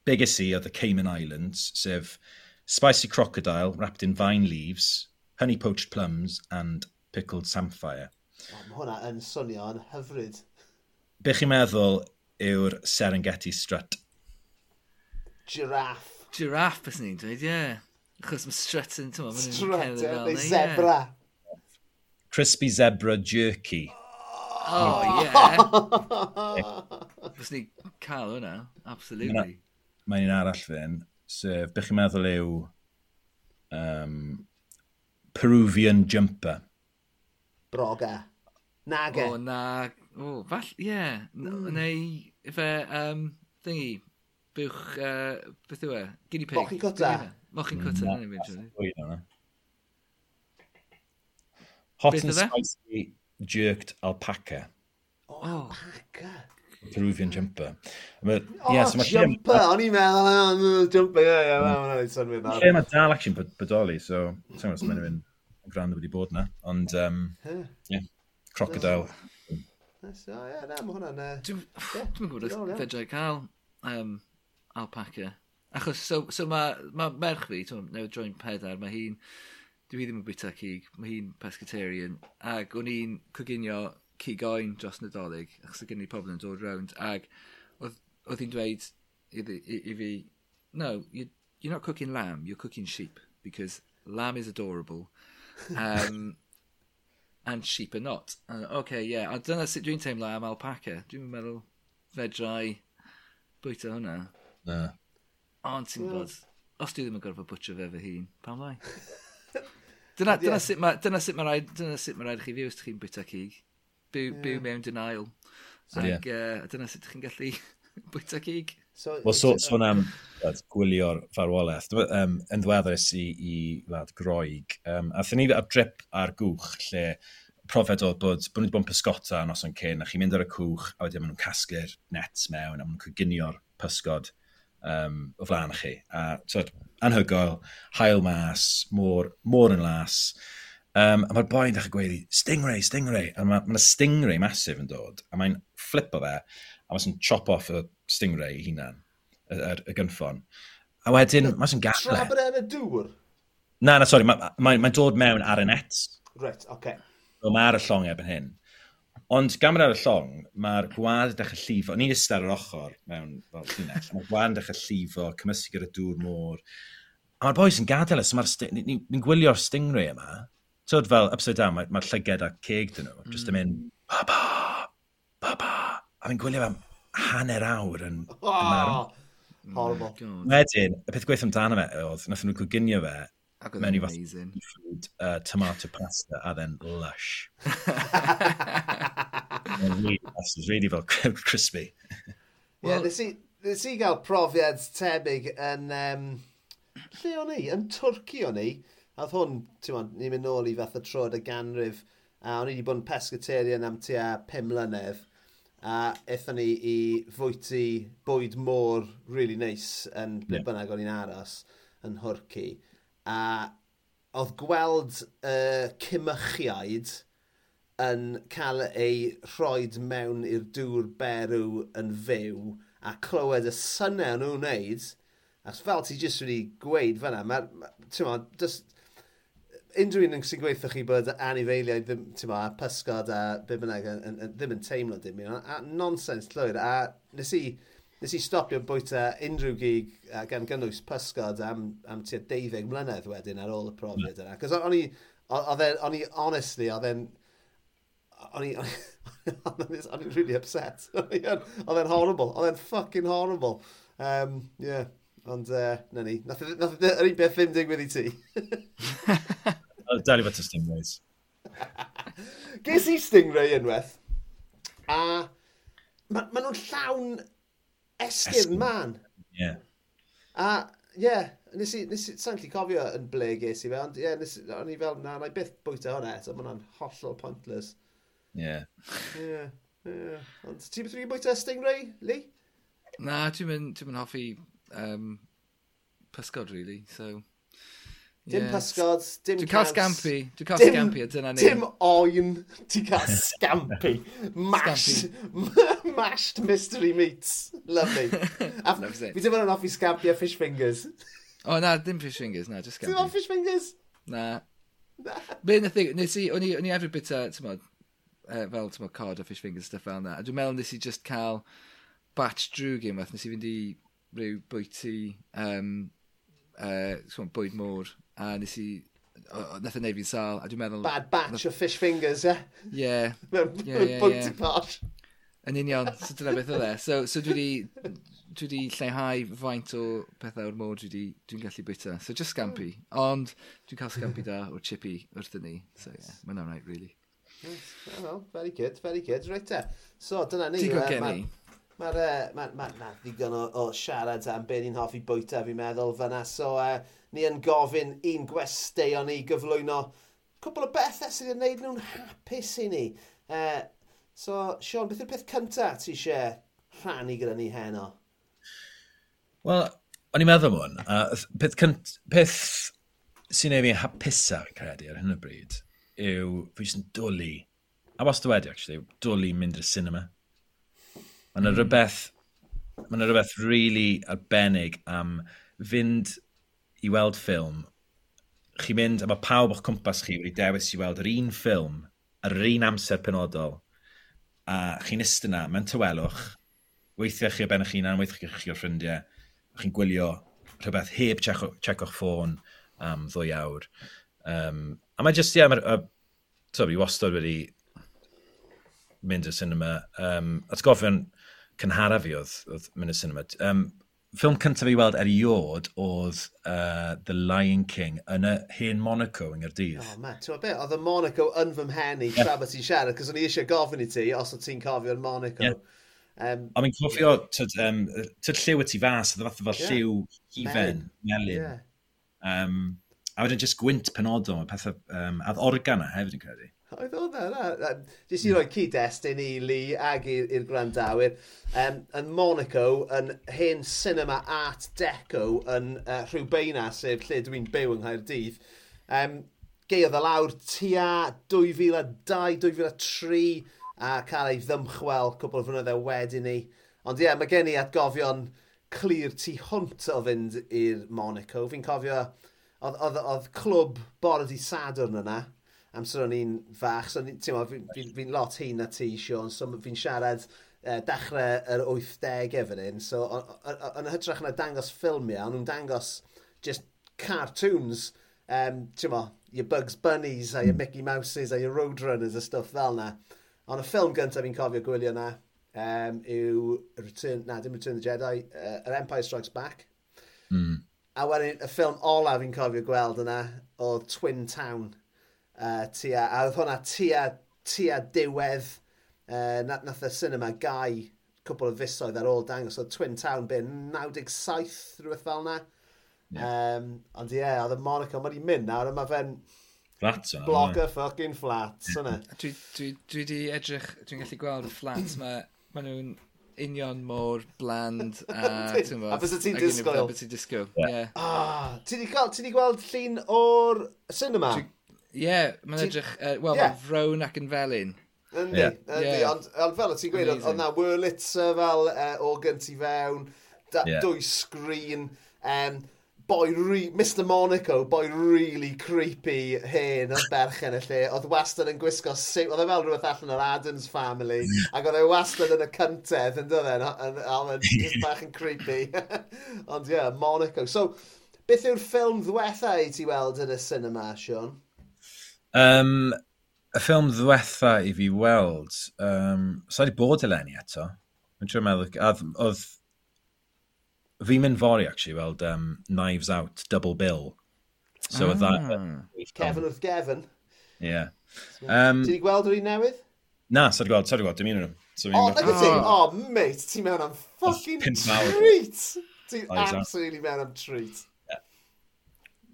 S3: biggest i oedd the Cayman Islands, sef spicy crocodile wrapped in vine leaves, honey poached plums and pickled samphire.
S1: Oh, mae hwnna yn swnio yn hyfryd.
S3: Be chi'n meddwl yw'r Serengeti strut?
S1: Giraff.
S2: Giraff, bys ni'n dweud, ie. Yeah. Achos mae strut yn, ti'n meddwl,
S1: Strut, neu zebra. Yeah.
S3: Crispy zebra jerky.
S2: Oh, oh yeah. bys ni cael hwnna, absolutely.
S3: Mae'n un arall fyn, sef, bych chi'n meddwl yw um, Peruvian jumper.
S1: Broga. Nage.
S2: O, na. O, fall, ie. Yeah. Mm. Neu, fe, um, thingy, bywch, uh, beth yw e? Guinea pig.
S1: Mochyn cwta.
S2: Mochyn cwta,
S3: mm, mynd. Hot and
S2: e?
S3: spicy jerked alpaca.
S1: Oh,
S2: oh.
S1: alpaca.
S3: Peruvian mm. jumper. But,
S1: oh,
S3: yeah, so so
S1: jumper! O'n i'n meddwl, oh, jumper, ie, ie, mae'n ei synwyr
S3: na.
S1: Lle
S3: mae dal action bodoli, so, sy'n meddwl, mae'n mynd grand wedi bod na, ond, um, yeah, crocodile.
S1: Nice, o, ie, na, mae hwnna'n... Uh,
S2: dwi'n gwybod, fedrai cael um, alpaca. Achos, so, so mae ma merch fi, twm, newid droi'n pedair, mae hi'n, dwi ddim yn bwyta cig, mae hi'n pescatarian, ac o'n i'n coginio cigoen dros Nadolig, achos o gen i pobl yn dod rownd, ac oedd hi'n dweud i, i, i fi, no, you, you're not cooking lamb, you're cooking sheep, because lamb is adorable, um, and sheep are not. And, okay, yeah, a dyna sut dwi'n teimlo am alpaca. Dwi'n meddwl fedrai bwyta hwnna.
S3: Na.
S2: Ond ti'n gwybod, os dwi ddim yn gorfod bwtio fe fy hun, pam lai? dyna, dyna, sut ma, dyna sut mae rhaid, dyna sut mae rhaid chi fyw os ydych chi'n bwyta cig. Byw, yeah. byw mewn denial.
S3: So,
S2: Ag, yeah. uh, dyna sut ydych chi'n gallu bwyta cig.
S1: So,
S3: Wel, so, sôn so am lad, gwylio'r farwolaeth, um, yn ddweddus i, i lad Groig, um, a thyn ni ar drip ar gwch lle profed oedd bod, bod nhw wedi bod yn pysgota yn oson cyn, a chi'n mynd ar y cwch, a wedyn maen nhw'n casglu'r nets mewn, a maen nhw'n coginio'r pysgod um, o flaen chi. A so, anhygoel, hael mas, môr, môr yn las. Um, a mae'r boi'n dechrau gweud stingray, stingray. A mae yna ma stingray masif yn dod, a mae'n flip o fe, a mae'n chop off y stingray i hunan, y, y, y gynffon. A wedyn, mae'n
S1: sy'n
S3: gallu.
S1: Tra bod e yn y dŵr?
S3: Na, na, sori, mae'n ma, ma, ma dod mewn ar y net.
S1: Right, oce. Okay.
S3: So, mae ar y llong ebyn hyn. Ond gan ar y llong, mae'r gwad yn dechrau llifo, ni'n i'n ystod ar yr ochr mewn fel llinell, mae'r gwad yn dechrau llifo, cymysgu ar y dŵr môr. A mae'r boys yn gadael e, ys, ni'n ni, ni gwylio'r stingray yma. Tyd fel upside down, mae'r mae llyged a ceg dyn nhw, mm. just yn mynd, baba, baba. A fi'n gwylio fam hanner awr yn, yn marw.
S1: oh, yn Horrible.
S2: Oh
S3: Wedyn, y peth gweithio amdano fe oedd, nath nhw goginio fe,
S2: Ac oedd
S3: mewn i fath food, uh, tomato pasta a then lush. really, really fel crispy.
S1: Well, nes i, nes i gael profiad tebyg yn... Um, lle o'n i? Yn Twrci o'n i. A oedd hwn, ti'n mwyn, ni'n mynd nôl i fath o troed y ganrif. A o'n i wedi bod yn pescaterian am tua 5 mlynedd. A eithon ni i fwyty bwyd môr really nice yn ble
S3: yeah.
S1: bynnag o'n i'n aros yn Hwrci a oedd gweld uh, cymychiaid yn cael ei rhoi mewn i'r dŵr berw yn fyw a clywed y syniad nhw'n wneud, ac fel ti jyst wedi gweud fyna, mae'r, ma, ti'n ma, just, unrhyw un sy'n gweithio chi bod anifeiliaid ddim, ti'n ma, pysgod a beth bynnag ddim yn teimlo dim, a nonsens llwyr, a nes i, nes i stopio bwyta unrhyw gig uh, gan gynnwys pysgod am, am tua 12 mlynedd wedyn ar ôl y profiad yna. Cos o'n i, o'n i, honestly, oedd e'n, o'n i, o'n i'n really upset. oedd e'n horrible, oedd e'n fucking horrible. Um, yeah, ond, uh, na ni, nath yr un beth ddim digwydd i ti.
S3: Dali fod y stingrays.
S1: Ges i stingray unwaith, a ma, ma nhw'n llawn Esgyrn
S3: Esgyrn.
S1: man.
S3: Ie.
S1: A, ie, yeah, nes i, nes i, sa'n lli cofio yn ble ges i fe, ond ie, nes i- o'n i fel, na, na i byth bwyta hwnna, so ma' hwnna'n hollol pointless.
S3: Ie.
S1: Ie, yeah, ie. Yeah. Ond ti'n byth wedi bwyta Stingray, Lee?
S2: Na, dwi'n mynd, dwi'n mynd hoffi um, pysgod, really, so...
S1: Dim
S2: yeah.
S1: pysgod, dim
S2: Dwi'n cael
S1: caws.
S2: scampi, dwi'n cael
S1: Dim-
S2: scampi, a dyna ni.
S1: Dim oen, ti'n cael scampi. Mash. mashed mystery meats. Lovely. A Fi ddim yn offi scabiau fish fingers.
S2: O oh, na, dim fish fingers, na, just scabiau.
S1: Ti'n fish fingers?
S2: Na. Be yn y thing, nes i, o'n i efo bita, ti'n modd, uh, fel ti'n modd cod a fish fingers stuff fel na. A dwi'n meddwl nes i just cael batch drwg i fath, nes i fynd i rhyw bwyty, um, uh, swan, bwyd môr, a nes i nath yn neud fi'n sal, a dwi'n meddwl...
S1: Bad batch o fish fingers, ie?
S2: Yeah? Ie. Yeah.
S1: Mewn
S2: yeah,
S1: yeah,
S2: yeah.
S1: posh.
S2: Yn union, so dyna beth oedd e. So, so dwi wedi, dwi wedi lleihau faint o pethau o'r môr dwi wedi, dwi'n gallu bwyta. So just scampi. Ond dwi'n cael scampi da o'r chippy wrth ni. So yeah, mae'n alright, really.
S1: Oh, well, very good, very good. Right te. So dyna ni.
S2: Digon
S1: gwybod
S2: gen i?
S1: Mae'r uh, ma, ma, ma, ddigon o, o siarad am be ni'n hoffi bwyta fi'n meddwl fyna. So uh, ni yn gofyn un gwesteion i gyflwyno cwbl o bethau sydd yn gwneud nhw'n hapus i ni. Uh, So, Sean, beth yw'r peth cyntaf ti eisiau rhannu gyda ni heno?
S3: Wel, o'n i'n meddwl mwyn, uh, peth, cynt, peth sy'n ei fi hapusa fi'n credu ar hyn o bryd yw fi jyst yn dwlu, a wastad wedi actually, dwlu mynd i'r cinema. Mae yna mm. rhywbeth, mae yna rhywbeth really arbennig am fynd i weld ffilm. Chi'n mynd, a mae pawb o'ch cwmpas chi wedi dewis i weld yr un ffilm ar yr un amser penodol a chi'n ist yna, mae'n tywelwch, weithiau chi o ben eich hunan, weithiau chi o'r ffrindiau, a chi'n gwylio rhywbeth heb checo'ch ffôn am ddwy awr. Um, a mae jyst, ie, yeah, mae'r fi wastad wedi mynd i'r cinema. Um, at gofyn cynhara fi oedd, oedd mynd i'r cinema. Um, ffilm cyntaf i weld eriod oedd uh, The Lion King yn y hen Monaco yng
S1: Nghyrdydd. Oh ma, ti'n beth, oedd y Monaco yn fy mhen i tra bod ti'n siarad, cos o'n i eisiau gofyn i ti os o ti'n cofio'r Monaco.
S3: Yeah.
S1: Um,
S3: I mi'n cofio, tyd, um, tyd lliw y ti fas, oedd fath o fel
S1: yeah.
S3: lliw hufen, melyn.
S1: Yeah.
S3: Um, a wedyn just gwynt penodol, a pethau, um, add organ a hefyd yn credu.
S1: Oedd oedd yna. Jys i roi cyd-destun i Lee ag i'r gwrandawyr. Um, yn Monaco, yn hen cinema art deco yn uh, Rhywbeina, sef lle dwi'n byw yng Nghaerdydd. Um, Geodd y e lawr tua 2002-2003 a cael ei ddymchwel cwbl o flynydde wedyn ni. Ond ie, yeah, mae gen i atgofion clir tu hwnt o fynd i'r Monaco. Fi'n cofio, oedd clwb bore di Sadwrn yna amser o'n i'n fach, so fi'n fi, fi, fi lot hyn na ti, Sean, so fi'n siarad uh, dechrau yr 80au fan hyn, so yn hytrach na dangos ffilmiau, o'n nhw'n dangos just cartoons, um, ti'n mo, your Bugs Bunnies a your Mickey Mouses a your Roadrunners a stuff fel na. Ond y ffilm gyntaf fi'n cofio gwylio na um, yw Return, na, dim Return of the Jedi, uh, yr Empire Strikes Back.
S3: Mm.
S1: A wedyn y ffilm ola fi'n cofio gweld yna o Twin Town. Uh, tia, a oedd hwnna tia, tia diwedd, uh, nath y cinema gau cwbl o fusoedd ar ôl dangos, oedd Twin Town byn 97, rhywbeth fel yna. Yeah. Um, ond ie, yeah, oedd y Monaco, mae wedi mynd nawr, mae fe'n
S3: flat o'n
S1: Block Blogger fucking flat, yna.
S2: dwi, dwi, dwi di edrych, dwi'n gallu gweld y flat, mae ma nhw'n union mor bland a... ti'n bod,
S1: a bys ti'n disgwyl?
S2: A bys ti'n disgwyl,
S3: ie.
S1: Ah, ti di gweld llun o'r cinema?
S2: Dwi, Ie, mae'n edrych, uh, wel, yeah. frown ac yn felyn.
S1: Yndi,
S3: yeah.
S1: yndi,
S2: yeah.
S1: ond, ond fel y ti'n gweud, oedd na Wurlitzer fel uh, o gynt fewn, da,
S3: yeah.
S1: dwy sgrin, um, boi re, Mr Monaco, boi really creepy hen o'r berchen y lle, oedd wastad yn gwisgo oedd e fel rhywbeth allan o'r Adams family, ac oedd e wastad yn y cyntedd yn dod a oedd e'n just bach yn creepy. Ond ie, yeah, Monaco. So, beth yw'r ffilm ddwetha i ti weld yn y cinema, Sean?
S3: Um, y ffilm ddwetha i fi weld, um, sa'i wedi bod eleni eto. Mae'n trio meddwl, oedd fi'n mynd fori, actually, weld um, Knives Out, Double Bill. So ah. that... Mm.
S1: Kevin wrth Gevin.
S3: Ie.
S1: Um, Ti wedi gweld yr un newydd?
S3: Na, sa'n gweld, sa'n gweld, dim un o'n nhw.
S1: So oh, look at him. Oh, mate, ti mewn am fucking treat. Ti'n absolutely mewn am treat.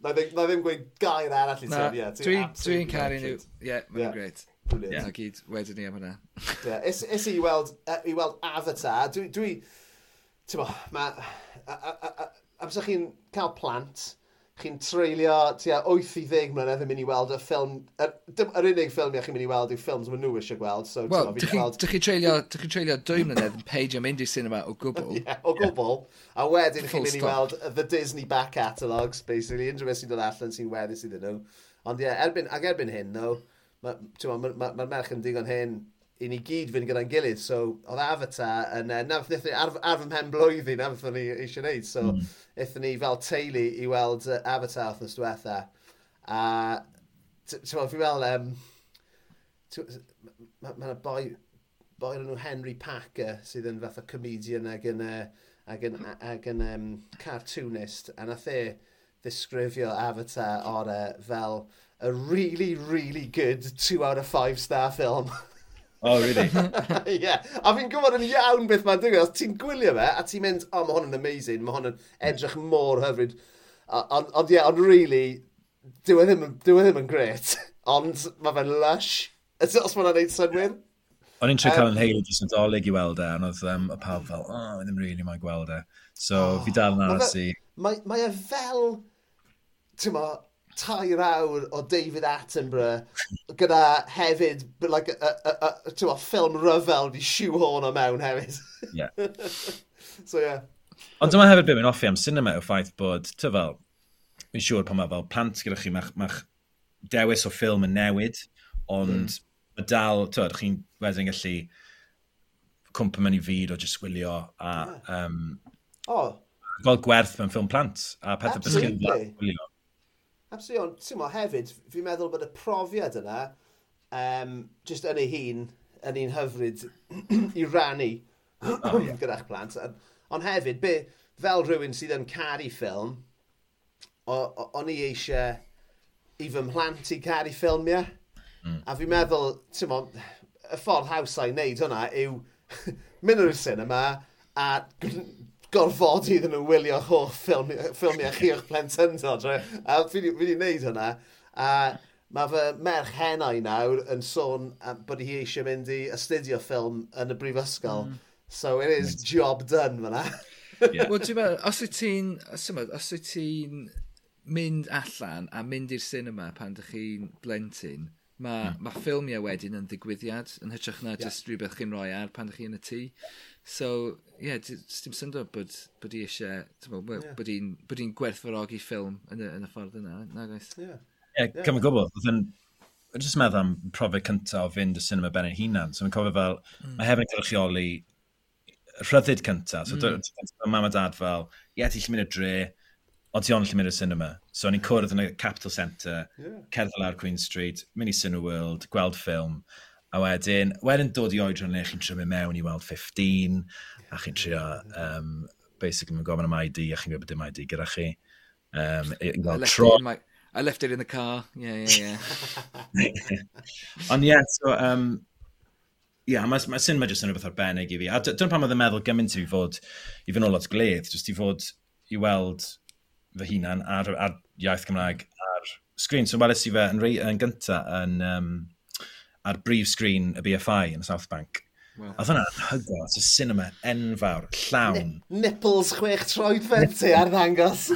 S1: Na ddim gweud gair arall i ti.
S2: Dwi'n caru nhw. Ie, mae'n greit. Brilliant. Yeah. Gyd, wedyn ni am hynna.
S1: yeah. Is, is i weld, uh, i weld Avatar, dwi... dwi Ti'n bo, mae... Amser chi'n cael plant, chi'n treulio tua 8 i 10 mlynedd yn mynd i weld y ffilm, yr, yr unig ffilm chi'n mynd i weld yw ffilms maen nhw eisiau gweld. So,
S2: Wel, dych chi'n weld... chi treulio, treulio 2 mlynedd yn peidio mynd i cinema o gwbl.
S1: yeah, o gwbl. Yeah. A wedyn chi'n mynd i weld the Disney back catalogs, basically, unrhyw beth sy'n dod allan sy'n weddus iddyn nhw. Ond ie, yeah, erbyn, ac erbyn hyn, no, mae'r ma, ma, ma, ma merch yn digon hyn i ni gyd fynd gyda'n gilydd, so oedd Avatar yn, uh, nath, nath, ar, ar fy mhen blwyddyn nath ni eisiau gwneud, so mm. eithon ni fel teulu i weld uh, Avatar wrthnos diwetha. A ti'n meddwl, fi'n meddwl, um, mae yna boi, boi nhw Henry Packer sydd yn fath o comedian ag yn, ag yn, ag yn um, cartoonist, a nath e ddisgrifio Avatar orau fel a really, really good two out of five star film.
S3: Oh, really?
S1: Ie. yeah. A fi'n gwybod yn iawn beth mae'n digwydd. Os ti'n gwylio fe, a ti'n mynd, oh, mae hwn yn amazing, mae hwn yn edrych mor hyfryd. Ond ie, ond really, dyw e ddim, dyw e ddim yn gret. Ond mae fe'n lush. Os mae'n gwneud synwyr.
S3: O'n i'n trwy cael yn heilig jyst yn dolyg i weld e, ond oedd um, y pawb fel, o, oh, ddim really mae'n gweld e. So, oh, fi dal yn aros i.
S1: Mae e fel, ti'n ma, tair awr o David Attenborough gyda hefyd like, a, a, a, a, a ffilm ryfel wedi shoehorn o mewn hefyd.
S3: Yeah.
S1: so, yeah.
S3: Ond dyma hefyd beth mae'n offi am cinema o ffaith bod, ty fel, mi'n siŵr pan mae fel plant gyda chi, mae'ch ma dewis o ffilm yn newid, ond mm. mae dal, ty fel, chi'n wedyn gallu cwmpa mewn i fyd o jyst wylio a... Yeah. Um, oh. Gweld gwerth mewn ffilm plant a pethau bys chi'n wylio.
S1: Absolutely, ond ti'n mo, hefyd, fi'n meddwl bod y profiad yna, um, just yn ei hun, yn ei'n hyfryd i rannu oh, yeah. gyda'ch plant. Ond hefyd, be, fel rhywun sydd yn caru ffilm, o'n i eisiau i fy mhlant i caru ffilmiau. Mm. A fi'n meddwl, ti'n mo, y ffordd hawsau i wneud hwnna yw mynd o'r cinema a gorfodi iddyn nhw wylio hoff ffilm, ffilmiau chi o'ch plentyndod. A fi wedi gwneud hwnna. A mae fy merch henau nawr yn sôn bod hi eisiau mynd i astudio ffilm yn y brifysgol. Mm. So it is job done fyna.
S2: yeah. Wel, dwi'n meddwl, os wyt ti'n... Os wyt ti'n mynd allan a mynd i'r cinema pan ydych chi'n blentyn, mae mm. ma ffilmiau wedyn yn ddigwyddiad, yn hytrach na yeah. just rhywbeth chi'n rhoi ar pan ydych chi'n y tŷ. So, ie, yeah, dim syndod bod, bod i eisiau, yeah. bod i'n bod i'n gwerthfawrogi ffilm yn y, yn y ffordd yna, Na, gais.
S3: Ie, yeah. yeah, yeah. cymryd gwbl. Fy'n just meddwl am profiad cyntaf o fynd y cinema ben ein hunan. So, mae'n cofio fel, mm. mae hefyd yn cyrchioli rhyddid cyntaf. So, mm. mam a dad fel, ie, yeah, ti'n mynd y dre, ond ti ond lle mynd y cinema. So, o'n i'n cwrdd yn y Capital Centre, yeah. cerdd lawr Queen Street, mynd i Cineworld, gweld ffilm. A wedyn, wedyn dod i oedran le, chi'n trio mynd mewn i weld 15, a chi'n trio, um, basically, mae'n gofyn am ID, a chi'n gwybod dim ID gyda chi. Um, i weld tro.
S2: My, I left it in the car. Yeah, yeah,
S3: yeah. Ond ie, yeah, so, um, yeah, mae ma syn cinema jyst yn rhywbeth arbennig i fi. A dyna pan mae'n meddwl gymaint i fi fod i fy nôl at gledd, jyst i fod i weld fy hunan ar, ar iaith Gymraeg ar sgrin. So welys i fe yn, rei, yn gynta yn um, ar brif sgrin y BFI yn South Bank. Wow. Oedd hwnna'n hygo, hygos, y cinema enfawr, llawn.
S1: N nipples chwech troed fenti ar ddangos.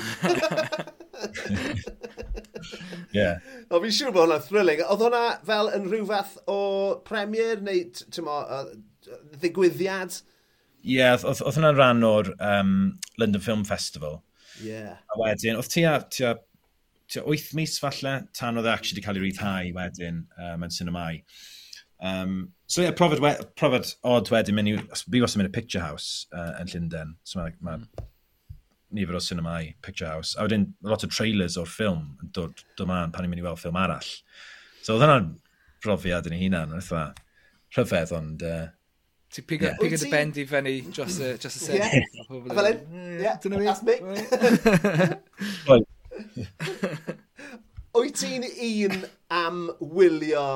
S3: yeah.
S1: O, fi'n siŵr bod hwnna'n thrilling. Oedd hwnna fel yn rhyw fath o premier neu mo, ddigwyddiad?
S3: Ie, yeah, oedd hwnna'n rhan o'r um, London Film Festival.
S1: Yeah.
S3: A wedyn, oedd ti a 8 mis falle, tan oedd e actually wedi cael ei ryddhau wedyn um, yn cinemau. Um, so ie, yeah, profod, we, profod odd wedyn mynd i, fi was yn mynd i Picture House uh, yn Llundain, so mae ma, mm. nifer o cinemau Picture House, a wedyn lot o trailers o'r ffilm yn dod dyma'n pan i'n mynd i weld ffilm arall. So oedd hwnna'n profiad yn ei hunan, yn eitha rhyfedd, ond uh,
S2: Ti'n pigo, yeah. pigo dy bendi fyny dros y, dros y set.
S1: Yeah. Fel un, mm, yeah, that's me. Wyt ti'n un am wylio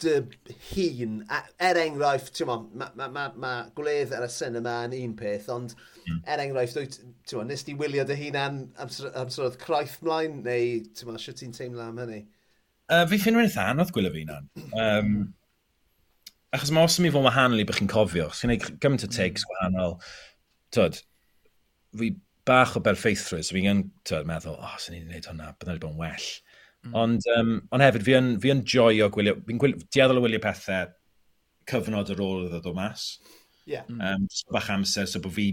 S1: dy hun? Er enghraifft, ti'n mae ma, ma, ma gwledd ar y cinema yn un peth, ond mm. er enghraifft, ti'n ma, nes ti wylio dy hun am, am, am sort of croeth mlaen, neu ti'n ma, sio ti'n teimlo am hynny?
S3: Uh, fi ffyn rhywun eitha anodd gwylio fi na'n. Um, achos mae os mi fod wahanol i bych chi'n cofio, os chi'n gwneud gymaint o takes hmm. wahanol, tyd, fi bach o berffeithrwydd, so fi yn meddwl, o, oh, sy'n ni'n gwneud hwnna, byddai'n bod yn well. Mm. Ond, um, ond hefyd, fi yn, fi yn joio gwylio, fi'n dieddol o wylio pethau cyfnod ar ôl iddo ddod mas.
S1: Yeah.
S3: Um, mm. bach amser, so bod fi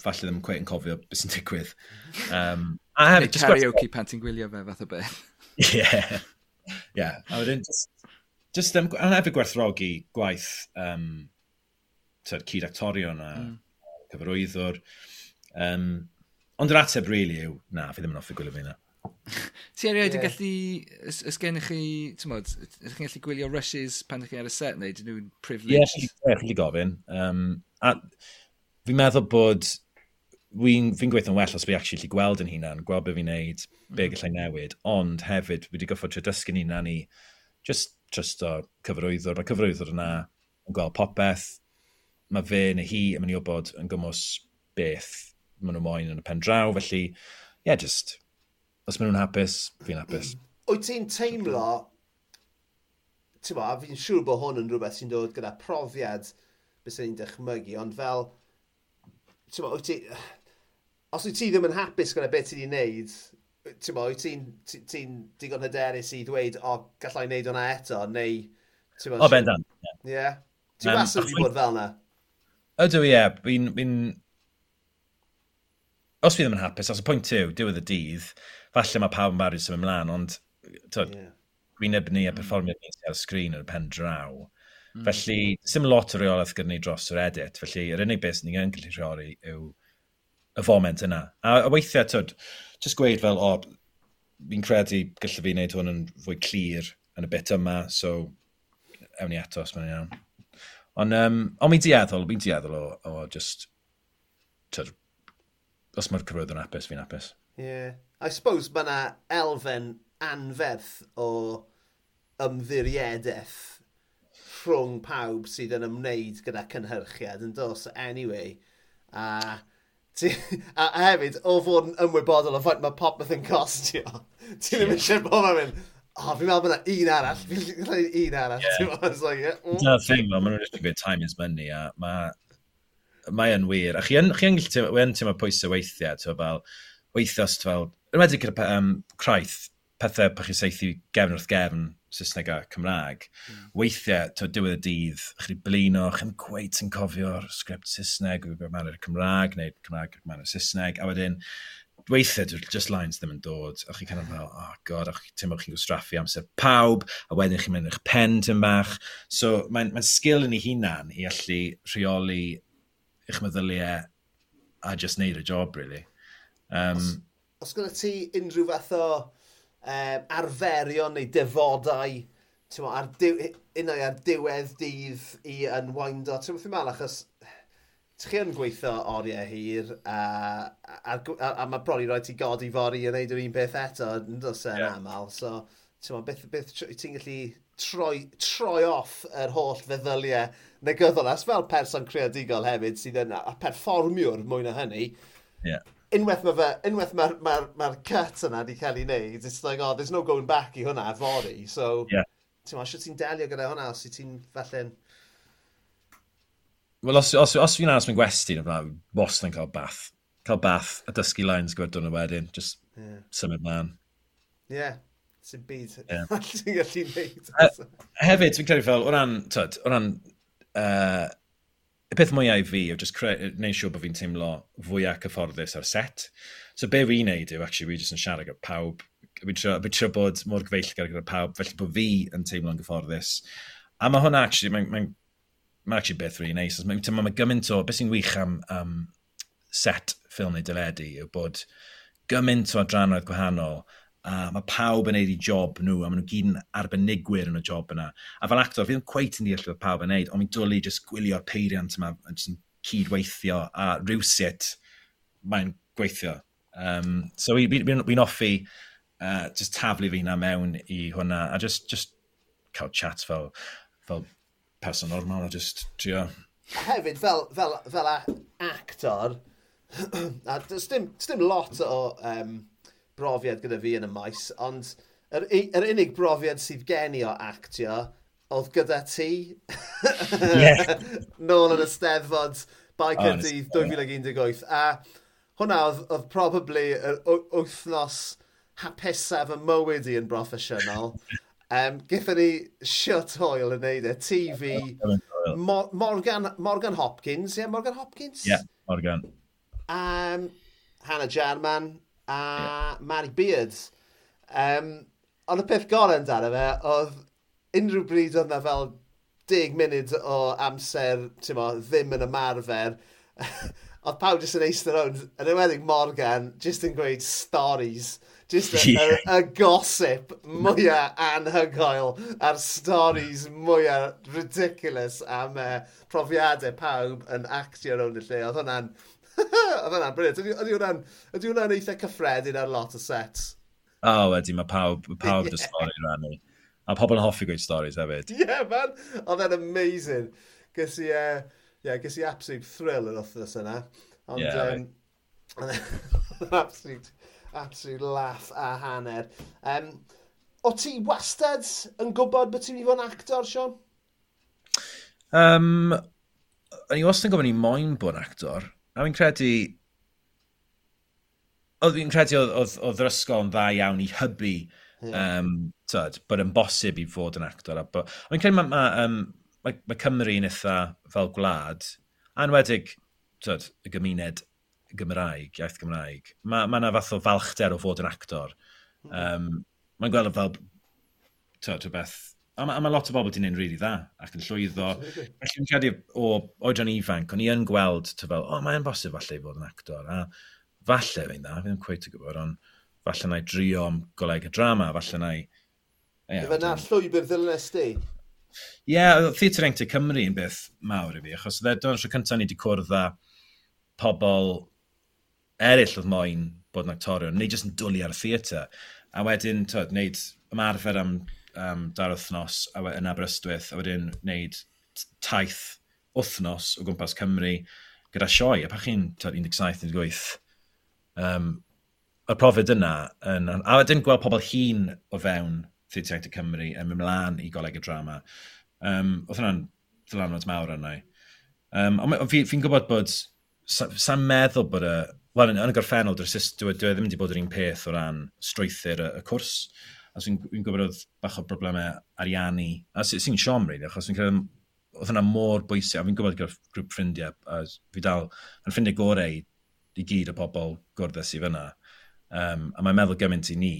S3: falle ddim cweith yn cofio beth sy'n digwydd. Um,
S2: a hefyd... Neu karaoke pan ti'n gwylio fe fath o beth.
S3: Ie. Ie. A wedyn, just, just um, a hefyd gwerthrogi gwaith um, tyd, cyd actorion a mm. cyfarwyddwr. Um, Ond yr ateb rili really yw, na, fi ddim yn offi gwylio fi na.
S2: Ti erioed yn gallu, ys, gennych chi, ti'n modd, ydych chi'n gallu gwylio rushes pan ydych chi ar y set, neu dyn nhw'n privileged?
S3: Ie, yeah, chi gofyn. Um, a fi'n meddwl bod, fi'n fi gweithio'n well os fi actually gweld yn hunan, gweld beth fi'n neud, be mm. gallai newid, ond hefyd, fi wedi goffod trwy dysgu'n hunan i just trysto cyfrwyddwr. Mae cyfrwyddwr yna yn gweld popeth, mae fe neu hi yn mynd i obod yn gymwys beth maen nhw moyn yn y pen draw, felly, ie, yeah, just, os maen nhw'n hapus, fi'n hapus.
S1: Wyt ti'n teimlo, ti'n bo, a fi'n siŵr bod hwn yn rhywbeth sy'n dod gyda profiad beth sy'n dychmygu, ond fel, ti'n bo, wyt ti, os wyt ti ddim yn hapus gyda beth ti'n ei wneud, ti'n ma, wyt ti'n ti, digon hyderus i ddweud, o, gallai wneud hwnna eto, neu,
S3: ti'n ma... O, bendan.
S1: Ie. Yeah. Ti'n um, basaf wedi bod fel yna?
S3: Ydw, ie. Yeah. Fi'n os fi ddim yn hapus, os y pwynt yw, e diwedd y dydd, falle mae pawb yn barod sy'n ymlaen, ond tyd, yeah. gwyneb ni a perfformiad mm. ni ar y sgrin yn y pen draw. Mm. Felly, sim lot o reolaeth gyda ni dros yr edit, felly yr unig beth ni'n gallu rheoli yw y foment yna. A, a weithiau, tyd, just gweud fel, o, fi'n credu gallai fi wneud hwn yn fwy clir yn y bit yma, so ewn ni eto os mae'n iawn. Ond um, on mi'n dieddol, mi'n dieddol o, o just tyd, os mae'r cyfroedd yn apus, fi'n apus.
S1: Yeah. I suppose mae yna elfen anferth o ymddiriedeth rhwng pawb sydd yn ymwneud gyda cynhyrchiad yn dos anyway. A, ti, a a hefyd, o fod yn ymwybodol o faint mae popeth yn costio, ti ddim eisiau bod yn mynd, oh, fi'n meddwl bod yna un arall, fi'n meddwl un arall. Yeah. It's like, yeah.
S3: Dyna'r thing, maen nhw'n just a good time is money, a mae mae yn wir. A chi yn, chi yn gallu wy yn teimlo pwysau weithiau, ti'n fel, weithiau os fel, yn wedi gyda um, craith, pethau pa chi seithi gefn wrth gefn, Saesneg a Cymraeg, mm. weithiau, to diwedd y dydd, chi blino, chi'n gweith yn cofio'r sgript Saesneg, mae'n manu'r Cymraeg, neu Cymraeg, mae'n Saesneg, a wedyn, weithiau dwi'n just lines ddim yn dod, a chi'n kind of fel, oh god, a chi'n teimlo chi'n gwstraffu amser pawb, a wedyn chi'n mynd i'ch pen tym bach. So mae'n mae sgil yn ei hunan i allu rheoli eich meddyliau a just neud y job, really. Um,
S1: os, os gyda ti unrhyw fath o um, arferion neu defodau mo, ar diw, unau ar diwedd dydd i yn o, ti'n mwyn mal, achos chi yn gweithio oriau hir a, a, a, a mae bron i roi ti godi fori yn neud yr un beth eto, yn dos yn yeah. aml, so ti'n beth, beth ti'n gallu troi, troi off yr holl feddyliau negyddol. As fel person creadigol hefyd sydd yn a perfformiwr mwy na hynny,
S3: yeah.
S1: unwaith mae unwaith mae'r ma, r, ma, r, ma cut yna wedi cael ei wneud, it's like, oh, there's no going back i hwnna fori. So, yeah. ti'n ma, ti'n delio gyda hwnna os ti'n falle'n...
S3: Wel, os, os, os fi'n aros mewn gwesti, bos yn cael bath. Cael bath, a dysgu lines gyfer dwrnod wedyn, just yeah. symud man.
S1: Ie, yeah sy'n byd yeah. ti'n gallu neud.
S3: Hefyd, fi'n credu fel, o ran, tyd, o ran, uh, y peth mwyaf i fi yw just gwneud siŵr bod fi'n teimlo fwyaf cyfforddus ar set. So be fi'n neud yw, actually, fi jyst yn siarad gyda pawb. Fi'n trio, fi bod mor gyfeillgar gyda pawb, felly bod fi yn teimlo'n gyfforddus. A mae hwnna, actually, mae'n mae, mae actually beth rwy'n neis. Mae, mae, mae gymaint o, beth sy'n wych am, am set ffilm neu dyledu yw bod gymaint o adrannoedd gwahanol – a mae pawb yn neud i job nhw, a maen nhw gyd yn arbenigwyr yn y job yna. A fel actor, fi ddim cweith yn deall oedd pawb yn neud, ond mi'n dwlu jyst gwylio'r peiriant yma, jyst yn cydweithio, a rhywsit mae'n gweithio. Um, so fi'n fi, fi, fi, offi uh, just taflu fi na mewn i hwnna, a just, just cael chat fel, fel person normal, a just trio...
S1: Hefyd, fel, fel, fel actor, a, a, dim, a, a, a, a, brofiad gyda fi yn y maes, ond yr, yr unig brofiad sydd gen i o actio oedd gyda ti. yeah. Nôl yn y steddfod by Cyrdydd 2018. A hwnna oedd, oedd probably yr wythnos hapusaf y mywyd i yn broffesiynol. Um, Githon ni shut hoel yn neud e. TV, Morgan, Morgan Hopkins. Ie, yeah, Morgan Hopkins?
S3: Ie, yeah, Morgan.
S1: Um, Hannah Jarman, a yeah. Mary Beards. Um, ond y peth gorau amdano fe, oedd unrhyw bryd oedd na fel 10 munud o amser, ti'n mo, ddim yn ymarfer, oedd pawb jyst yn eistedd rownd, yn ymwedig Morgan, jyst yn gweud stories, jyst y, yeah. y, y gosip mwyaf anhygoel a'r stories mwyaf ridiculous am e, uh, profiadau pawb yn actio rownd y lle. Oedd hwnna'n Oedd hwnna'n bryd. Ydy hwnna'n ydy hwnna'n eitha cyffredin ar lot o sets?
S3: O, oh, wedi, mae pawb, pawb yeah. stori rannu. A pobl yn hoffi gweud storis hefyd.
S1: Ie, yeah, man. Oedd e'n amazing. Gys i, e, uh, yeah, gys i absolute thrill yr wythnos yna. Ond, yeah, um, absolute, absolute laugh a hanner. Um, o ti wastad yn gwybod bod ti'n mynd i fod yn actor, Sean?
S3: Um, o'n i wastad yn gwybod ni moyn bod yn actor. A fi'n credu... Oedd fi'n credu oedd, oedd, yr ysgol yn dda iawn i hybu yeah. um, tyd, bod yn bosib i fod yn actor. A bod... Ond credu mae ma, um, ma, ma Cymru yn eitha fel gwlad, anwedig tyd, y gymuned Gymraeg, iaith Gymraeg, mae yna ma fath o falchder o fod yn actor. Um, Mae'n gweld fel, tyd, rhywbeth a mae ma lot o bobl wedi'n un rili really dda, ac yn llwyddo. Felly yn credu o oedran ifanc, o'n i yn gweld, ty fel, o, oh, mae'n bosib falle i fod yn actor, a falle fe'n dda, fi'n cweith o gwybod, ond falle na i drio am goleg y drama, falle na i...
S1: Ie, fe na llwybr ddilnes di?
S3: Ie, yeah, Theatr Engte Cymru yn beth mawr i fi, achos dyna'r tro cyntaf ni wedi cwrdd â pobl eraill oedd moyn bod yn actorion, neu jyst yn dwlu ar y theatr. A wedyn, twyd, wneud ymarfer am um, dar wythnos yn Aberystwyth, a wedyn wneud taith wythnos o gwmpas Cymru gyda sioe, a pa chi'n 17-18, um, y profyd yna, yn, a wedyn gweld pobl hun o fewn Theatr Actor Cymru yn mynd mlaen i goleg y drama. Um, oedd hwnna'n ddylanwad mawr arna i. Um, ond fi'n fi gwybod bod, sa'n sa meddwl bod y, wel, yn, yn y gorffennol, dwi, dwi e, e ddim wedi bod yr un peth o ran strwythyr y, y cwrs a sy'n gwybod oedd bach o broblemau ariannu, a sy'n siom rhaid, achos fi'n credu oedd hwnna mor bwysig, a fi'n gwybod gyda grŵp ffrindiau, a fi dal yn ffrindiau gorau i gyd o bobl gwrddus i fyna. Um, a mae'n meddwl gymaint i ni,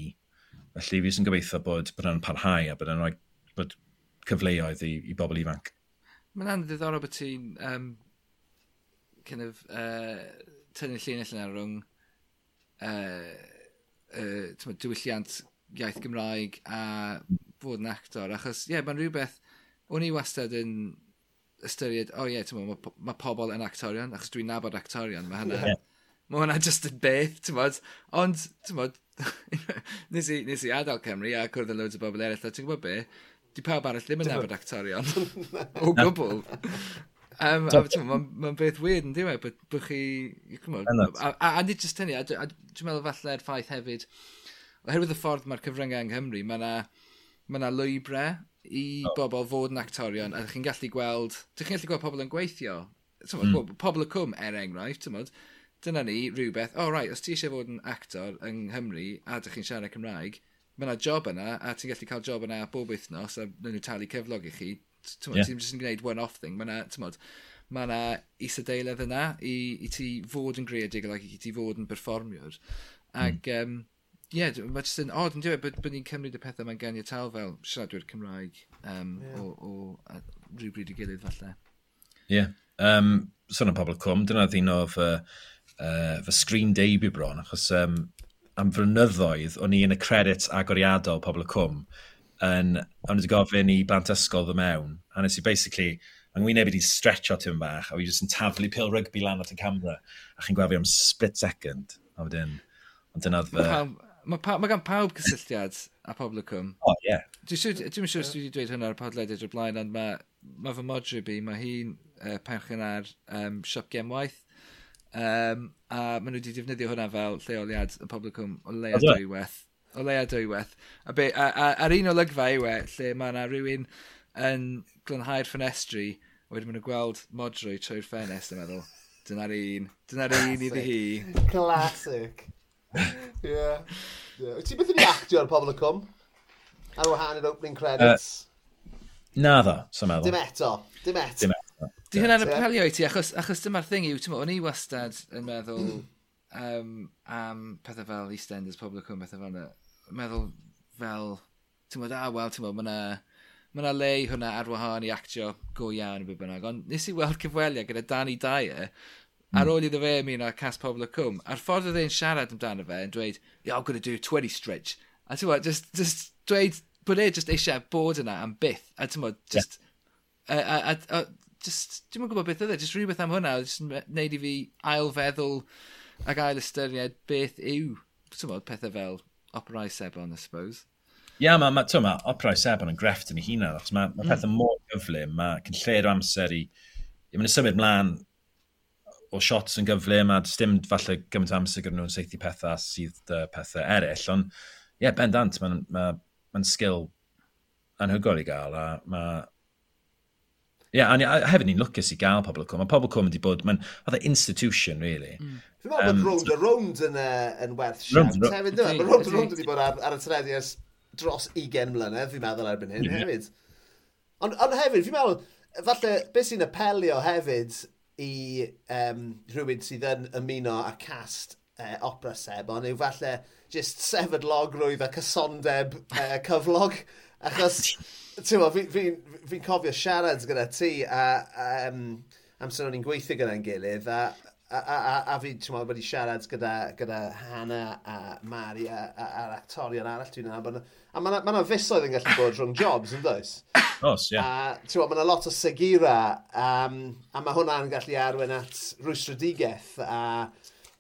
S3: felly fi sy'n gobeithio bod bod yna'n parhau a bod yna'n rhoi bod cyfleoedd i, i bobl ifanc.
S2: Mae'n ddiddorol bod ti'n um, kind of, uh, tynnu llun allan ar rhwng uh, uh, diwylliant iaith Gymraeg a fod yn actor. Achos, ie, yeah, mae'n rhywbeth... O'n i wastad yn ystyried, o oh, ie, yeah, mae ma, pobl yn actorion, achos dwi'n nabod actorion, mae hynna... Yeah. Mae hwnna just yn beth, ti'n bod? Ond, ti'n bod, nes, i, nes i adael Cymru a cwrdd yn loads o bobl eraill, a ti'n gwybod be? Di pawb arall ddim yn nabod actorion. o gwbl. Um, mae'n ma, ma beth weird yn diwedd, bod chi... A, a, a nid jyst hynny, a, a dwi'n meddwl falle'r ffaith hefyd, oherwydd y ffordd mae'r cyfryngau yng Nghymru, mae yna ma, na, ma lwybre i oh. bobl fod yn actorion, a chi'n gallu gweld, chi'n gallu gweld pobl yn gweithio. Mm. Pobl y cwm, er enghraifft, tymod, dyna ni rhywbeth, o oh, right, os ti eisiau fod yn actor yng Nghymru, a dych chi'n siarad Cymraeg, mae yna job yna, a ti'n gallu cael job yna bob wythnos, a nhw'n nhw talu cyflog i chi. Ti'n yeah. just yn gwneud one-off thing. Mae yna, mae yna isadeiledd yna i, i ti fod yn greadigol ac i ti fod yn performiwr. Ac mm. um, ie, yeah, mae jyst yn odd yn dweud bod, bod ni'n cymryd y pethau mae'n ganiataol fel siaradwyr Cymraeg um, yeah. o, o rhywbryd i gilydd falle.
S3: Ie. Yeah. Um, Son am pobl cwm, dyna ddyn o fy, uh, fy screen debut bron, achos um, am frynyddoedd o'n i yn y credit agoriadol pobl y cwm yn, o'n i wedi gofyn i blant ysgol fy mewn, a nes i basically, yng Ngwyneb wedi stretcho tym bach, a fi jyst yn taflu pil rygbi lan at y camera, a chi'n gweld fi am split second, a wedyn, ond dyna fy
S2: mae pa, ma gan pawb cysylltiad a pobl y cwm.
S3: O, oh, ie. Yeah.
S2: Dwi'n siŵr, os dwi wedi dweud hwnna ar y podlediad o'r blaen, ond mae ma fy modryb bi, mae hi'n uh, penchyn ar um, siop gemwaith. Um, a maen nhw wedi defnyddio hwnna fel lleoliad y pobl y cwm o leia oh, dwyweth. O leia dwyweth. A be, a, a, ar un o lygfa i we, lle mae yna rhywun yn glynhau'r ffenestri, wedyn maen nhw gweld modrwy trwy'r ffenest, yn meddwl. Dyna'r un. Dyna'r un iddi hi.
S1: Classic. Ie. Ti beth yn i actio ar pobl y cwm? Ar wahan i'r opening credits? Uh,
S3: Na ddo, sy'n meddwl.
S1: Dim eto. Dim eto. Dim eto.
S2: Di hynna'n apelio i ti, achos, achos dyma'r thing yw, ti'n o'n i wastad yn meddwl um, am pethau fel EastEnders, pobl y cwm, pethau fel yna. Meddwl fel, ti'n meddwl, ah, wel, ti'n meddwl, mae yna mae yna le hwnna ar wahân i actio go iawn i bynnag, ond nes i weld cyfweliad gyda Danny Dyer Mm. Ar hmm. ôl iddo fe ymuno a Cas Pobl y Cwm, a'r ffordd oedd e'n siarad amdano fe yn dweud, yeah, I'm going to do 20 stretch. A ti'n bod, just, just dweud bod e just eisiau bod yna am byth. A ti'n bod, just... Yeah. A, a, a, a just, dwi'n gwybod beth oedd e, just rhywbeth am hwnna, just wneud i fi ailfeddwl ac ail ystyried beth yw, ti'n bod, pethau fel operau sebon, I suppose.
S3: Ia, yeah, mae ma, ma, operau sebon yn grefft yn ei hunan, achos mae ma, ma mm. pethau mor gyflym, mae cyn lle'r amser i... Mae'n symud mlaen o shots yn gyflym a dim falle gymaint amser gyda nhw'n seithi pethau sydd uh, pethau eraill, ond ie, yeah, bendant, mae'n ma, ma sgil anhygoel i gael a mae Ie, yeah, a a hefyd ni'n lwcus i gael pobl cwm. Mae pobl cwm wedi bod, mae'n fath institution, really. Mm.
S1: Fi'n meddwl bod round a round yn, uh, yn werth siarad hefyd. Mae round a round wedi bod ar, ar y teledu ers dros 20 mlynedd, fi'n meddwl erbyn hyn hefyd. Ond on hefyd, fi'n meddwl, falle, beth sy'n apelio hefyd i um, rhywun sydd yn ymuno a cast uh, opera sebon yw falle just sefydlogrwydd a cysondeb uh, cyflog. Achos, ti'n fi'n fi, fi, fi cofio siarad gyda ti a, a um, amser o'n i'n gweithio gyda'n gilydd a a, a, a, a fi, ti'n meddwl, wedi siarad gyda, gyda Hannah a Mari a, a'r actorion arall dwi'n nabod. A mae yna ma fusoedd yn gallu bod rhwng jobs, yn dweud?
S3: Os, ie. Yeah.
S1: A ti'n meddwl, mae yna lot o segira, um, a mae hwnna'n gallu arwen at rwysredigaeth a,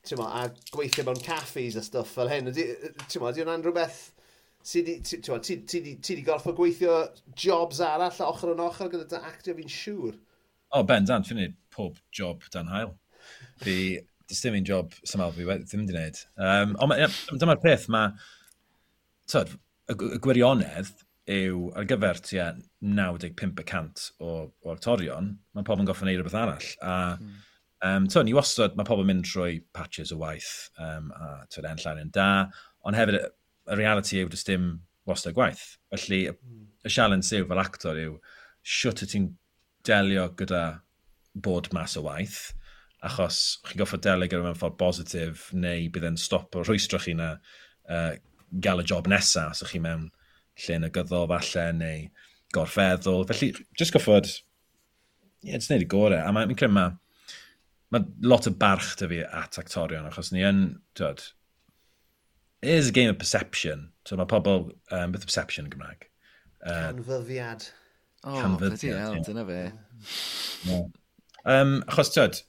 S1: ti'n a gweithio mewn caffis a stwff fel hyn. Ti'n meddwl, di'n rhywbeth ti wedi gorfod gweithio jobs arall ochr yn ochr gyda dy actio fi'n siŵr.
S3: O, ben, dan, fi'n pob job dan hael fi, dys dim un job symal fi ddim wedi gwneud. Um, ond dyma'r peth mae, tyd, y gwirionedd yw ar gyfer tua 95% o, o actorion, mae pobl yn goffa neud rhywbeth arall. A mm. um, tyd, ni wastad, mae pobl yn mynd trwy patches o waith um, a tyd enll ar yn da, ond hefyd y reality yw dys dim wastad gwaith. Felly, mm. y sialens yw fel actor yw, siwt y ti'n delio gyda bod mas o waith, achos chi'n goffa goffod delegio mewn ffordd bositif neu bydd e'n stop o rhwystro chi na uh, gael y job nesaf, so chi mewn lle yn y gyddo falle neu gorfeddwl. Felly, jyst goffod, ie, yeah, jyst neud i gorau. A mae'n credu ma, mae lot o barch dy fi at actorion, achos ni yn, dod, it is a game of perception. So mae pobl, um, beth perception yn Gymraeg?
S1: Uh, canfyddiad.
S2: Oh, canfyddiad, dyna fe.
S3: Yeah. Um, achos, dod,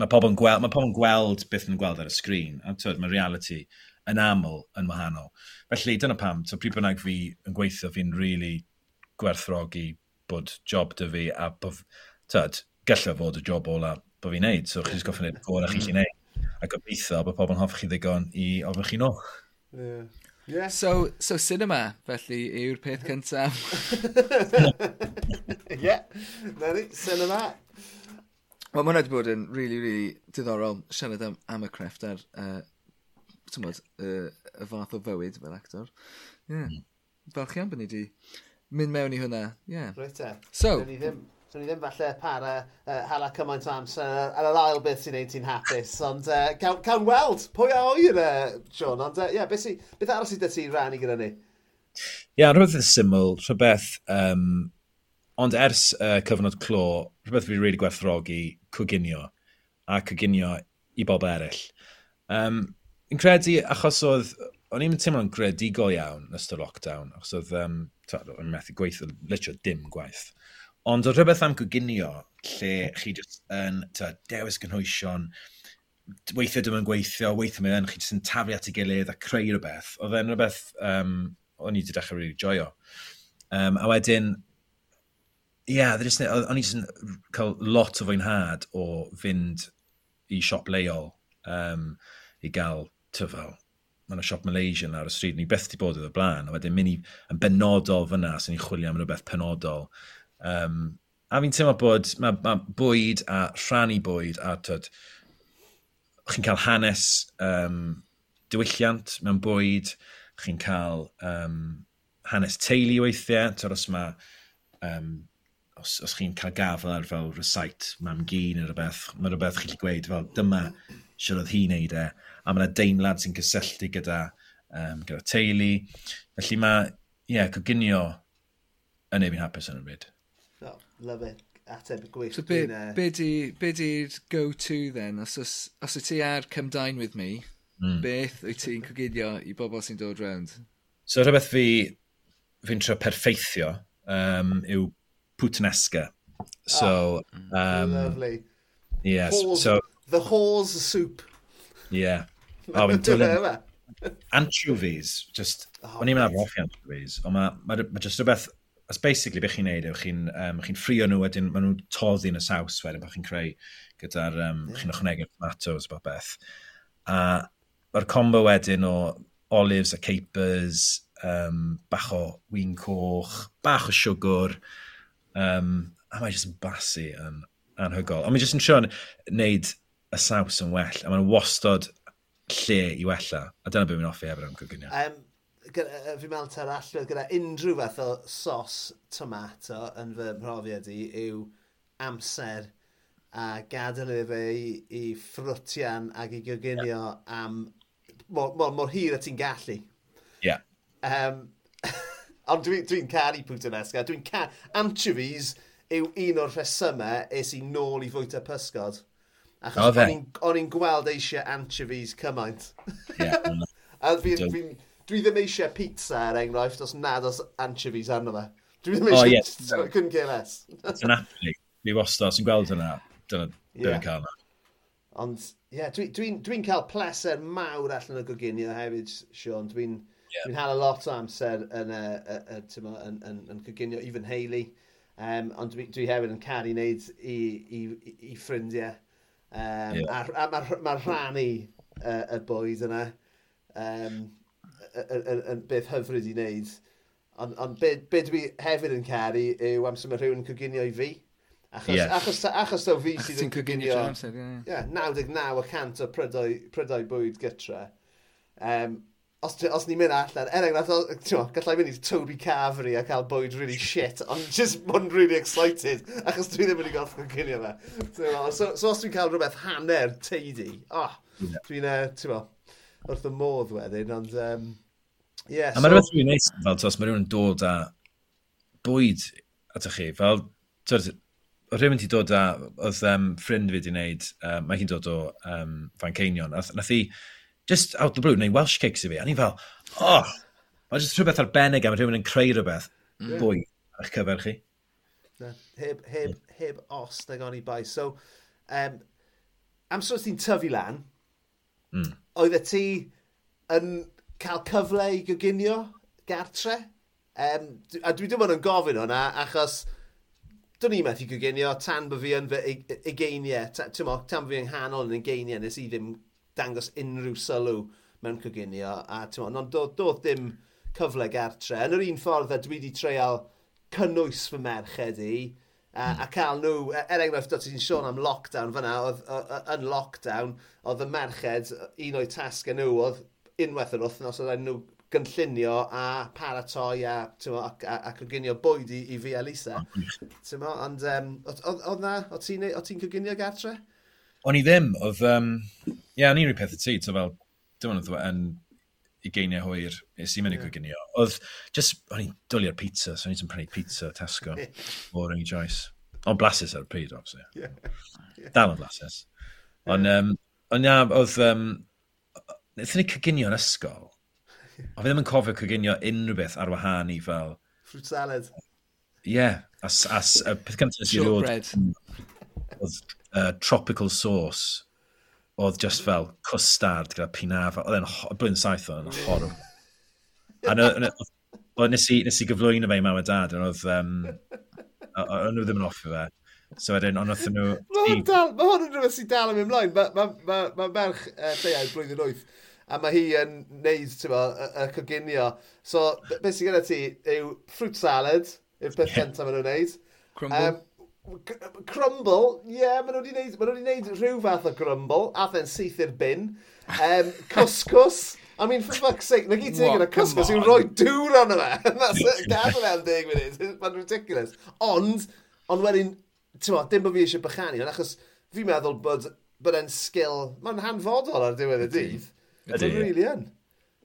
S3: mae pobl yn gweld, mae pobl yn gweld beth yn gweld ar y sgrin, a tyd, mae reality yn aml yn wahanol. Felly, dyna pam, so pryd bynnag fi yn gweithio, fi'n really gwerthrogi bod job dy fi a bod, tyd, gallai fod y job ola bod fi'n neud, so chi'n goffi'n neud gorau chi chi'n neud. A gobeithio bod pobl yn hoffi chi ddigon i ofyn chi nôl.
S2: Yeah. Yeah. So, so cinema, felly, yw'r peth cyntaf.
S1: Ie, yeah. na ni, cinema.
S2: Wel, mae hwnna wedi bod yn rili, really, rili really diddorol siarad am, am y crefft ar uh, tymod, uh, y fath o fywyd fel actor. Ie. Yeah. Mm. Falch iawn bod ni wedi mynd mewn i hwnna. Ie. Yeah.
S1: Rwyt e.
S2: So...
S1: Ni ddim, dyn ni ddim falle para uh, hala cymaint o amser ar yr ail beth sy'n neud ti'n hapus. Ond uh, cawn, cawn weld pwy a oer, uh, John. Ond ie, uh, yeah, beth, sy, beth aros sydd ti rannu gyda ni?
S3: Ie, yeah, rhywbeth yn syml, rhywbeth um, Ond ers uh, cyfnod clo, rhywbeth fi'n really gwerthrogi, coginio, a coginio i bob eraill. Um, yn credu, achos oedd, o'n i'n teimlo'n gredigol iawn yn ystod lockdown, achos oedd, um, o'n methu gweithio, litio dim gwaith. Ond oedd rhywbeth am coginio, lle chi jyst yn ta, dewis gynhwysion, weithio dim yn gweithio, weithio mewn, chi jyst yn taflu at ei gilydd a creu rhywbeth. Oedd e'n rhywbeth um, o'n i wedi dechrau really joio. Um, a wedyn, E yeah, o'n i jyst yn cael lot o fwynhad o fynd i siop leol um, i gael tyfel. Mae'n siop Malaysian ar y stryd, ni beth wedi bod iddo blaen, a wedyn mynd i yn benodol fyna, sy'n ni'n chwilio am rhywbeth penodol. Um, a fi'n teimlo bod mae ma bwyd a rhannu bwyd a tyd, chi'n cael hanes um, diwylliant mewn bwyd, chi'n cael um, hanes teulu weithiau, tyd os mae um, os, os chi'n cael gafel ar fel recite mam gyn neu rhywbeth, mae rhywbeth chi'n gweud fel dyma sy'n oedd hi'n neud e. A mae yna deimlad sy'n cysylltu gyda, um, gyda teulu. Felly mae, ie, yeah, coginio yn ei fi'n hapus yn y byd.
S1: Oh, love it. Ateb gwych.
S2: So be, uh... be di'r go-to then? Os, os, os y ti ar come dine with me, mm. beth wyt ti'n coginio i bobl sy'n dod round?
S3: So rhywbeth fi, fi'n trio perfeithio um, yw Putanesca. Ah. So, oh, um,
S1: lovely.
S3: Yes. Hors, so
S1: the whore's soup.
S3: Yeah. Oh, yn dilyn. anchovies, just, oh, o'n i'n mynd ar anchovies, ond mae ma, ma just rhywbeth, as basically beth chi'n neud yw, chi'n um, chi ffrio nhw, wedyn maen nhw'n toddi yn y saws wedyn, bod chi'n creu gyda'r, um, yeah. chi'n ychwanegu tomatoes, bod beth. A mae'r combo wedyn o olives a capers, um, bach o wyn coch, bach o siwgr, Um, a mae'n jyst yn basu yn anhygol. A mae'n jyst yn sio'n neud y saws yn well, a mae'n wastod lle i wella. A dyna beth mi'n offi efo'r amgylgynio. Um,
S1: fi'n meddwl ta'r allwedd gyda unrhyw fath o sos tomato yn fy mhrofiad i yw amser a gadael i fe i, i ffrwtian ac i gyginio yeah. am mor, mor, mor hir y ti'n gallu.
S3: Yeah.
S1: Um, Ond dwi'n dwi, caru pwtanesca. Dwi'n caru... Anchovies yw un o'r rhesymau es i nôl i fwyta pysgod. Achos o'n i'n gweld eisiau anchovies cymaint. Yeah, a fi, fi, dwi ddim eisiau pizza er enghraifft os nad os anchovies arno fe. Dwi ddim eisiau... Oh, yes. So, no. couldn't care less.
S3: It's an. Mi wastad, sy'n gweld hynna. Dyna, yeah. cael yna.
S1: Ond, ie, yeah, dwi'n dwi, dwi, dwi cael pleser mawr allan o goginio hefyd, Sean. Dwi'n yeah. dwi'n hala lot o amser yn, uh, uh, uh, yn, yn, yn coginio i fy nheulu. Um, ond dwi, dwi hefyd yn caru wneud i, i, i i ffrindiau. Um, yeah. A, a mae'r ma rhannu uh, y bwyd yna um, yn beth hyfryd i wneud. Ond on, on be, be dwi hefyd yn caru yw amser mae rhywun yn coginio i fi. Achos, yeah. achos, achos o fi sydd yn coginio... Achos ti'n coginio amser, ie. Yeah, yeah. yeah, 99% o prydau, prydau bwyd gytra. Um, os, os ni'n mynd allan, er enghraifft, gallai mynd i Toby Cafri a cael bwyd really shit, ond just one really excited, achos dwi ddim wedi gorffen cynio fe. So, so os dwi'n cael rhywbeth hanner teidi, oh, dwi'n, uh, wrth y modd wedyn, ond, um, yeah,
S3: a so... mae rhywbeth rwy'n neis, fel tos, mae rhywun yn dod â bwyd atoch chi, fel, oedd rhywun ti dod â, oedd um, ffrind fi wedi wneud, um, mae hi'n dod o um, Fanceinion, nath, nath hi, just out the blue, neu Welsh cakes i fi. A ni fel, oh, mae jyst rhywbeth arbennig am rhywun yn creu rhywbeth Yeah. fwy ar eich cyfer chi.
S1: Yeah. heb, heb, heb os na goni bai. So, um, amser ti'n tyfu lan, mm. oedd y ti yn cael cyfle i gyginio gartre? Um, a dwi ddim yn gofyn hwnna, achos dwi'n i methu gyginio tan bod fi yn fy egeiniau, tan bod fi yng nghanol yn egeiniau nes i ddim dangos unrhyw sylw mewn coginio. A ti'n ond doedd do ddim cyfle gartre. Yn yr un ffordd a dwi wedi treial cynnwys fy merched i, a, hmm. a cael nhw, e, er enghraifft o ti'n sôn am lockdown fyna, oedd yn lockdown, oedd y merched, un o'i tasg e nhw, oedd unwaith yr wythnos, oedd e nhw gynllunio a paratoi a, mo, a, a, a coginio bwyd i, i fi a Lisa. Mo, ond um, oedd na, o ti'n ti coginio gartre?
S3: o'n i ddim, oedd, um, ie, yeah, o'n i'n rhyw peth y ti, so fel, dim ond yn i geiniau hwyr, nes i'n mynd i coginio. Oedd, just, o'n i'n dwlu ar pizza, so o'n i'n prynu pizza Tesco, o'r yng Joyce. Ond blasus ar y pryd, obviously. Yeah. yeah. Dal yn blasus. Ond, um, on, ia, oedd, um, wnaethon ni coginio yn ysgol, a fi ddim yn cofio coginio unrhyw beth ar wahân i fel...
S1: Fruit salad.
S3: Ie, yeah, as, as, y peth cyntaf sy'n rhywbeth oedd uh, tropical sauce oedd just fel custard gyda pinaf. Oedd e'n blyn saith o'n horror. a nes i, nes i gyflwyno fe i mam a dad, ond oedd... Um, o'n nhw ddim yn offi fe. So wedyn, ond oedd nhw...
S1: Mae hwn yn rhywbeth sy'n dal am ymlaen. Mae ma, ma, ma merch uh, lleuau blwyddyn 8 a mae hi yn neud, ti'n bo, y coginio. So, beth sy'n gyda ti yw fruit salad, yw'r peth yeah. cyntaf maen nhw'n neud.
S2: Crumble. Um,
S1: Crumble, ie, yeah, maen nhw wedi neud, ma gwneud rhyw fath o crumble, a then syth i'r bin. Um, cuscus, I mean, for fuck's sake, na gyd ti gyda cuscus yw'n rhoi dŵr arno fe. That's it, gadael fe am 10 munud, mae'n ridiculous. Ond, ond wedyn, ti'n dim bod fi eisiau bychanu, ond achos fi'n meddwl bod, bod e'n sgil, mae'n hanfodol ar diwedd y dydd. Ydy. Ydy. Really yn.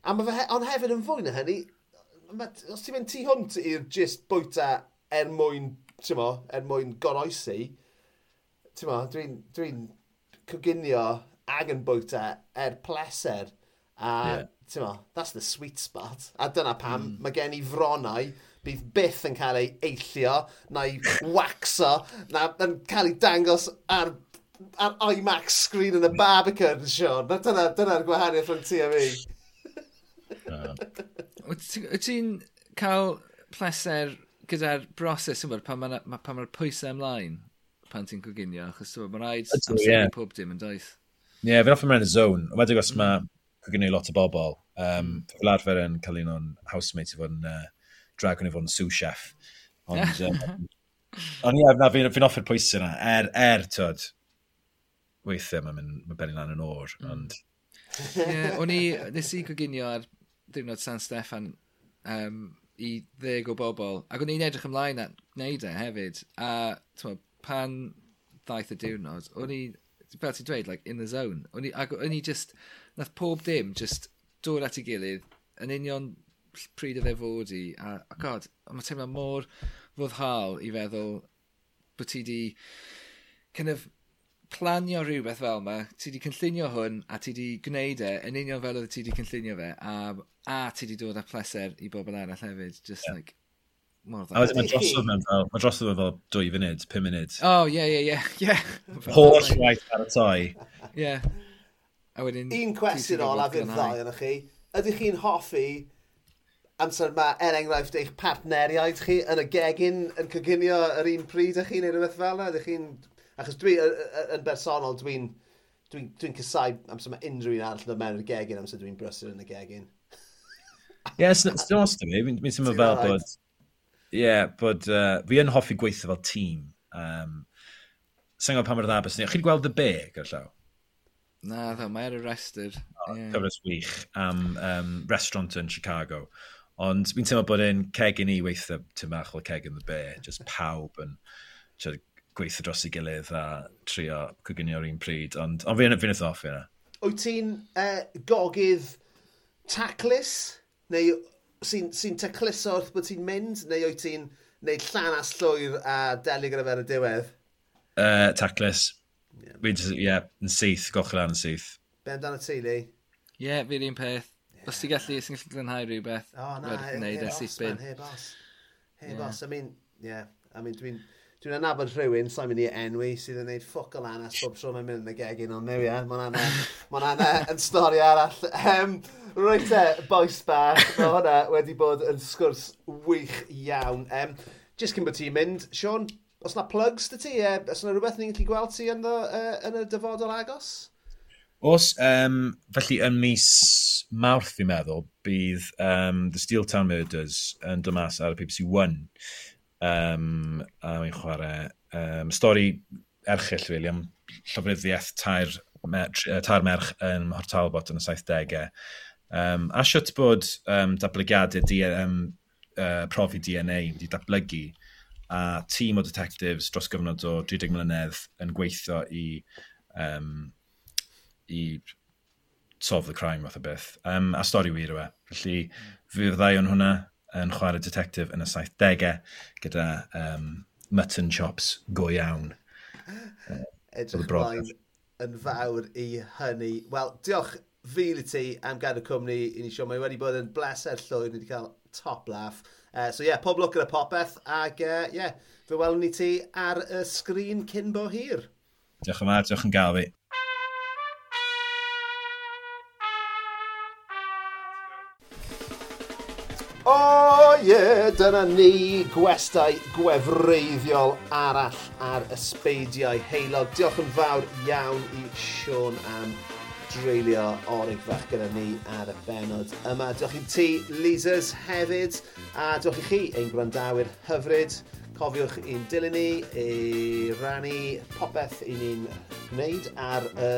S1: A mae fe, he, ond hefyd yn fwy na hynny, os ti'n mynd tu hwnt i'r gist bwyta er mwyn ti'n mo, er mwyn goroesi, ti'n mo, dwi'n dwi, coginio ag yn bwyta er pleser. A, yeah. ti'n mo, that's the sweet spot. A dyna pam mm. mae gen i fronau bydd byth yn cael ei eillio, neu waxo, na yn cael ei dangos ar ar IMAX screen yn y Barbican, Sean. Dyna'r dyna gwahaniaeth rhwng ti a fi.
S2: Wyt ti'n cael pleser gyda'r broses yma pan mae'r ma, ma pwysau ymlaen pan ti'n coginio, achos mae'n rhaid amser yeah. pob dim yn doeth.
S3: Ie, yeah, fe'n offer mewn y zone. Wedi os mm. mae coginio lot o bobl, um, mm. fel arfer yn cael un o'n housemate i fod yn uh, dragon i fod yn sous chef. Ond, um, ond ie, yeah, fi'n fi offer pwysau yna. Er, er, tyd, weithiau mae'n mynd, mae'n benni lan yn o'r, mm. ond...
S2: Ie, yeah, o'n i, nes i coginio ar diwrnod San Steffan, um, i ddeg o bobl. Ac o'n i'n edrych ymlaen at wneud e hefyd. A twa, pan ddaeth y diwrnod, o'n i, fel ti'n dweud, like, in the zone. O'n i, ac o'n i just, nath pob dim just dod at ei gilydd yn union pryd o e fod i. A, a god, mae'n teimlo mor foddhaol i feddwl bod ti di kind of planio rhywbeth fel yma, ti wedi cynllunio hwn a ti wedi gwneud e yn union fel oedd ti wedi cynllunio fe a, a ti wedi dod â pleser i bobl arall hefyd, just yeah. like,
S3: mor dda. A wedyn mae drosodd mewn fel, mae drosodd mewn fel dwy funud, pum munud.
S2: Oh, ie, ie, ie. ie.
S3: Holl waith ar y toi.
S2: Ie. A wedyn...
S1: Un cwestiwn ôl a fydd ddau yn chi. Ydych chi'n hoffi amser mae er enghraifft, eich partneriaid chi yn y gegin yn coginio yr un pryd ych chi neu rhywbeth fel yna? Ydych chi'n Achos dwi, yn bersonol, dwi'n dwi, dwi cysau amser mae unrhyw un arall yn mewn i'r gegin amser dwi'n brysur yn y gegin.
S3: Ie, yeah, it's nice to me. Mi'n teimlo fel bod... Ie, yeah, bod... Uh, fi yn hoffi gweithio fel tîm. Um, Sa'n gwybod pa mae'r ddabas ni. Chi'n gweld y be, gyrllaw?
S2: Na, dda, mae'r restr.
S3: Oh, yeah. Cyfres wych am um, restaurant yn Chicago. Ond fi'n teimlo bod e'n ceg i ni weithio tymach o ceg yn the bear. Just pawb yn gweithio dros ei gilydd a trio coginio ar un pryd, ond on, fi'n fi eitha hoffi yna.
S1: Wyt ti'n uh, gogydd taclus, neu sy'n sy tacluso wrth bod ti'n mynd, neu wyt ti'n neud llan a llwyr a delio gyda fer y diwedd?
S3: Uh, taclus. Ie, Yeah. Yeah, yn syth, goch lan yn syth.
S1: Be amdano ti, Lee?
S2: Ie, yeah, fi'r un peth. Yeah. Os ti'n gallu, os ti'n gallu glanhau rhywbeth.
S1: O, oh, na, heb he, boss, man, heb os. Heb yeah. boss, I mean, yeah, I mean, dwi'n... Mean, Dwi'n anabod rhywun, sa'n mynd i enwi, sydd yn gwneud ffwc o lan as bob tro mae'n mynd yn y gegin, ond new ie, mae'n anna, mae'n anna yn stori arall. Um, Rwy'n te, boes bach, mae hwnna wedi bod yn sgwrs wych iawn. Um, just cyn bod ti'n mynd, Sean, os yna plugs dy ti, e, os yna rhywbeth ni'n gallu gweld ti yn, the, uh, yn y dyfodol agos?
S3: Os, um, felly yn mis mawrth fi'n meddwl, bydd um, The Steel Town Murders yn dymas ar y BBC One. Um, a mae'n chwarae um, stori erchill, really, am llofruddiaeth tair, mer, tair merch yn Hortalbot yn y 70au. Um, a siwt bod um, datblygiadau um, uh, profi DNA wedi datblygu a tîm o detectives dros gyfnod o 30 mlynedd yn gweithio i, um, i solve the crime fath o beth. Um, a stori wir yw e. Felly, fi fyddai o'n hwnna yn chwarae detective yn y 70au gyda um, mutton chops go iawn.
S1: Ah, edrych mlaen yn fawr i hynny. Wel, diolch fil i ti am gadw cwmni i ni sio. Mae wedi bod yn bleser llwyr, ni wedi cael top laff. Uh, so ie, yeah, pob lwc gyda popeth, ac ie, uh, yeah, fe welwn ni ti ar y sgrin cyn bo hir.
S3: Diolch yn fawr, diolch yn gael fi.
S1: O oh, ie, yeah, dyna ni gwestau gwefreiddiol arall ar ysbeidiau heilog. Diolch yn fawr iawn i Sean am dreulio orig fach gyda ni ar y benod yma. Diolch i ti, Leasers, hefyd. A diolch i chi, ein gwrandawyr hyfryd. Cofiwch i'n dilyn ni, i rannu popeth i ni'n gwneud ar y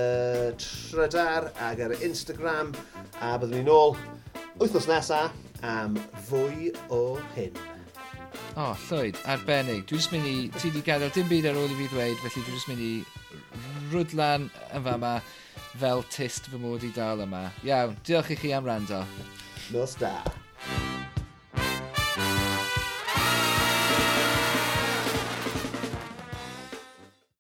S1: trydar ac ar Instagram. A byddwn ni'n ôl wythnos nesaf am fwy o hyn.
S2: O, oh, llwyd, arbennig. Dwi'n jyst mynd i... Ti wedi gadael dim byd ar ôl i fi ddweud, felly dwi'n jyst mynd i rwdlan yn fama fel tist fy mod i dal yma. Iawn, diolch i chi am rando.
S1: Nos da.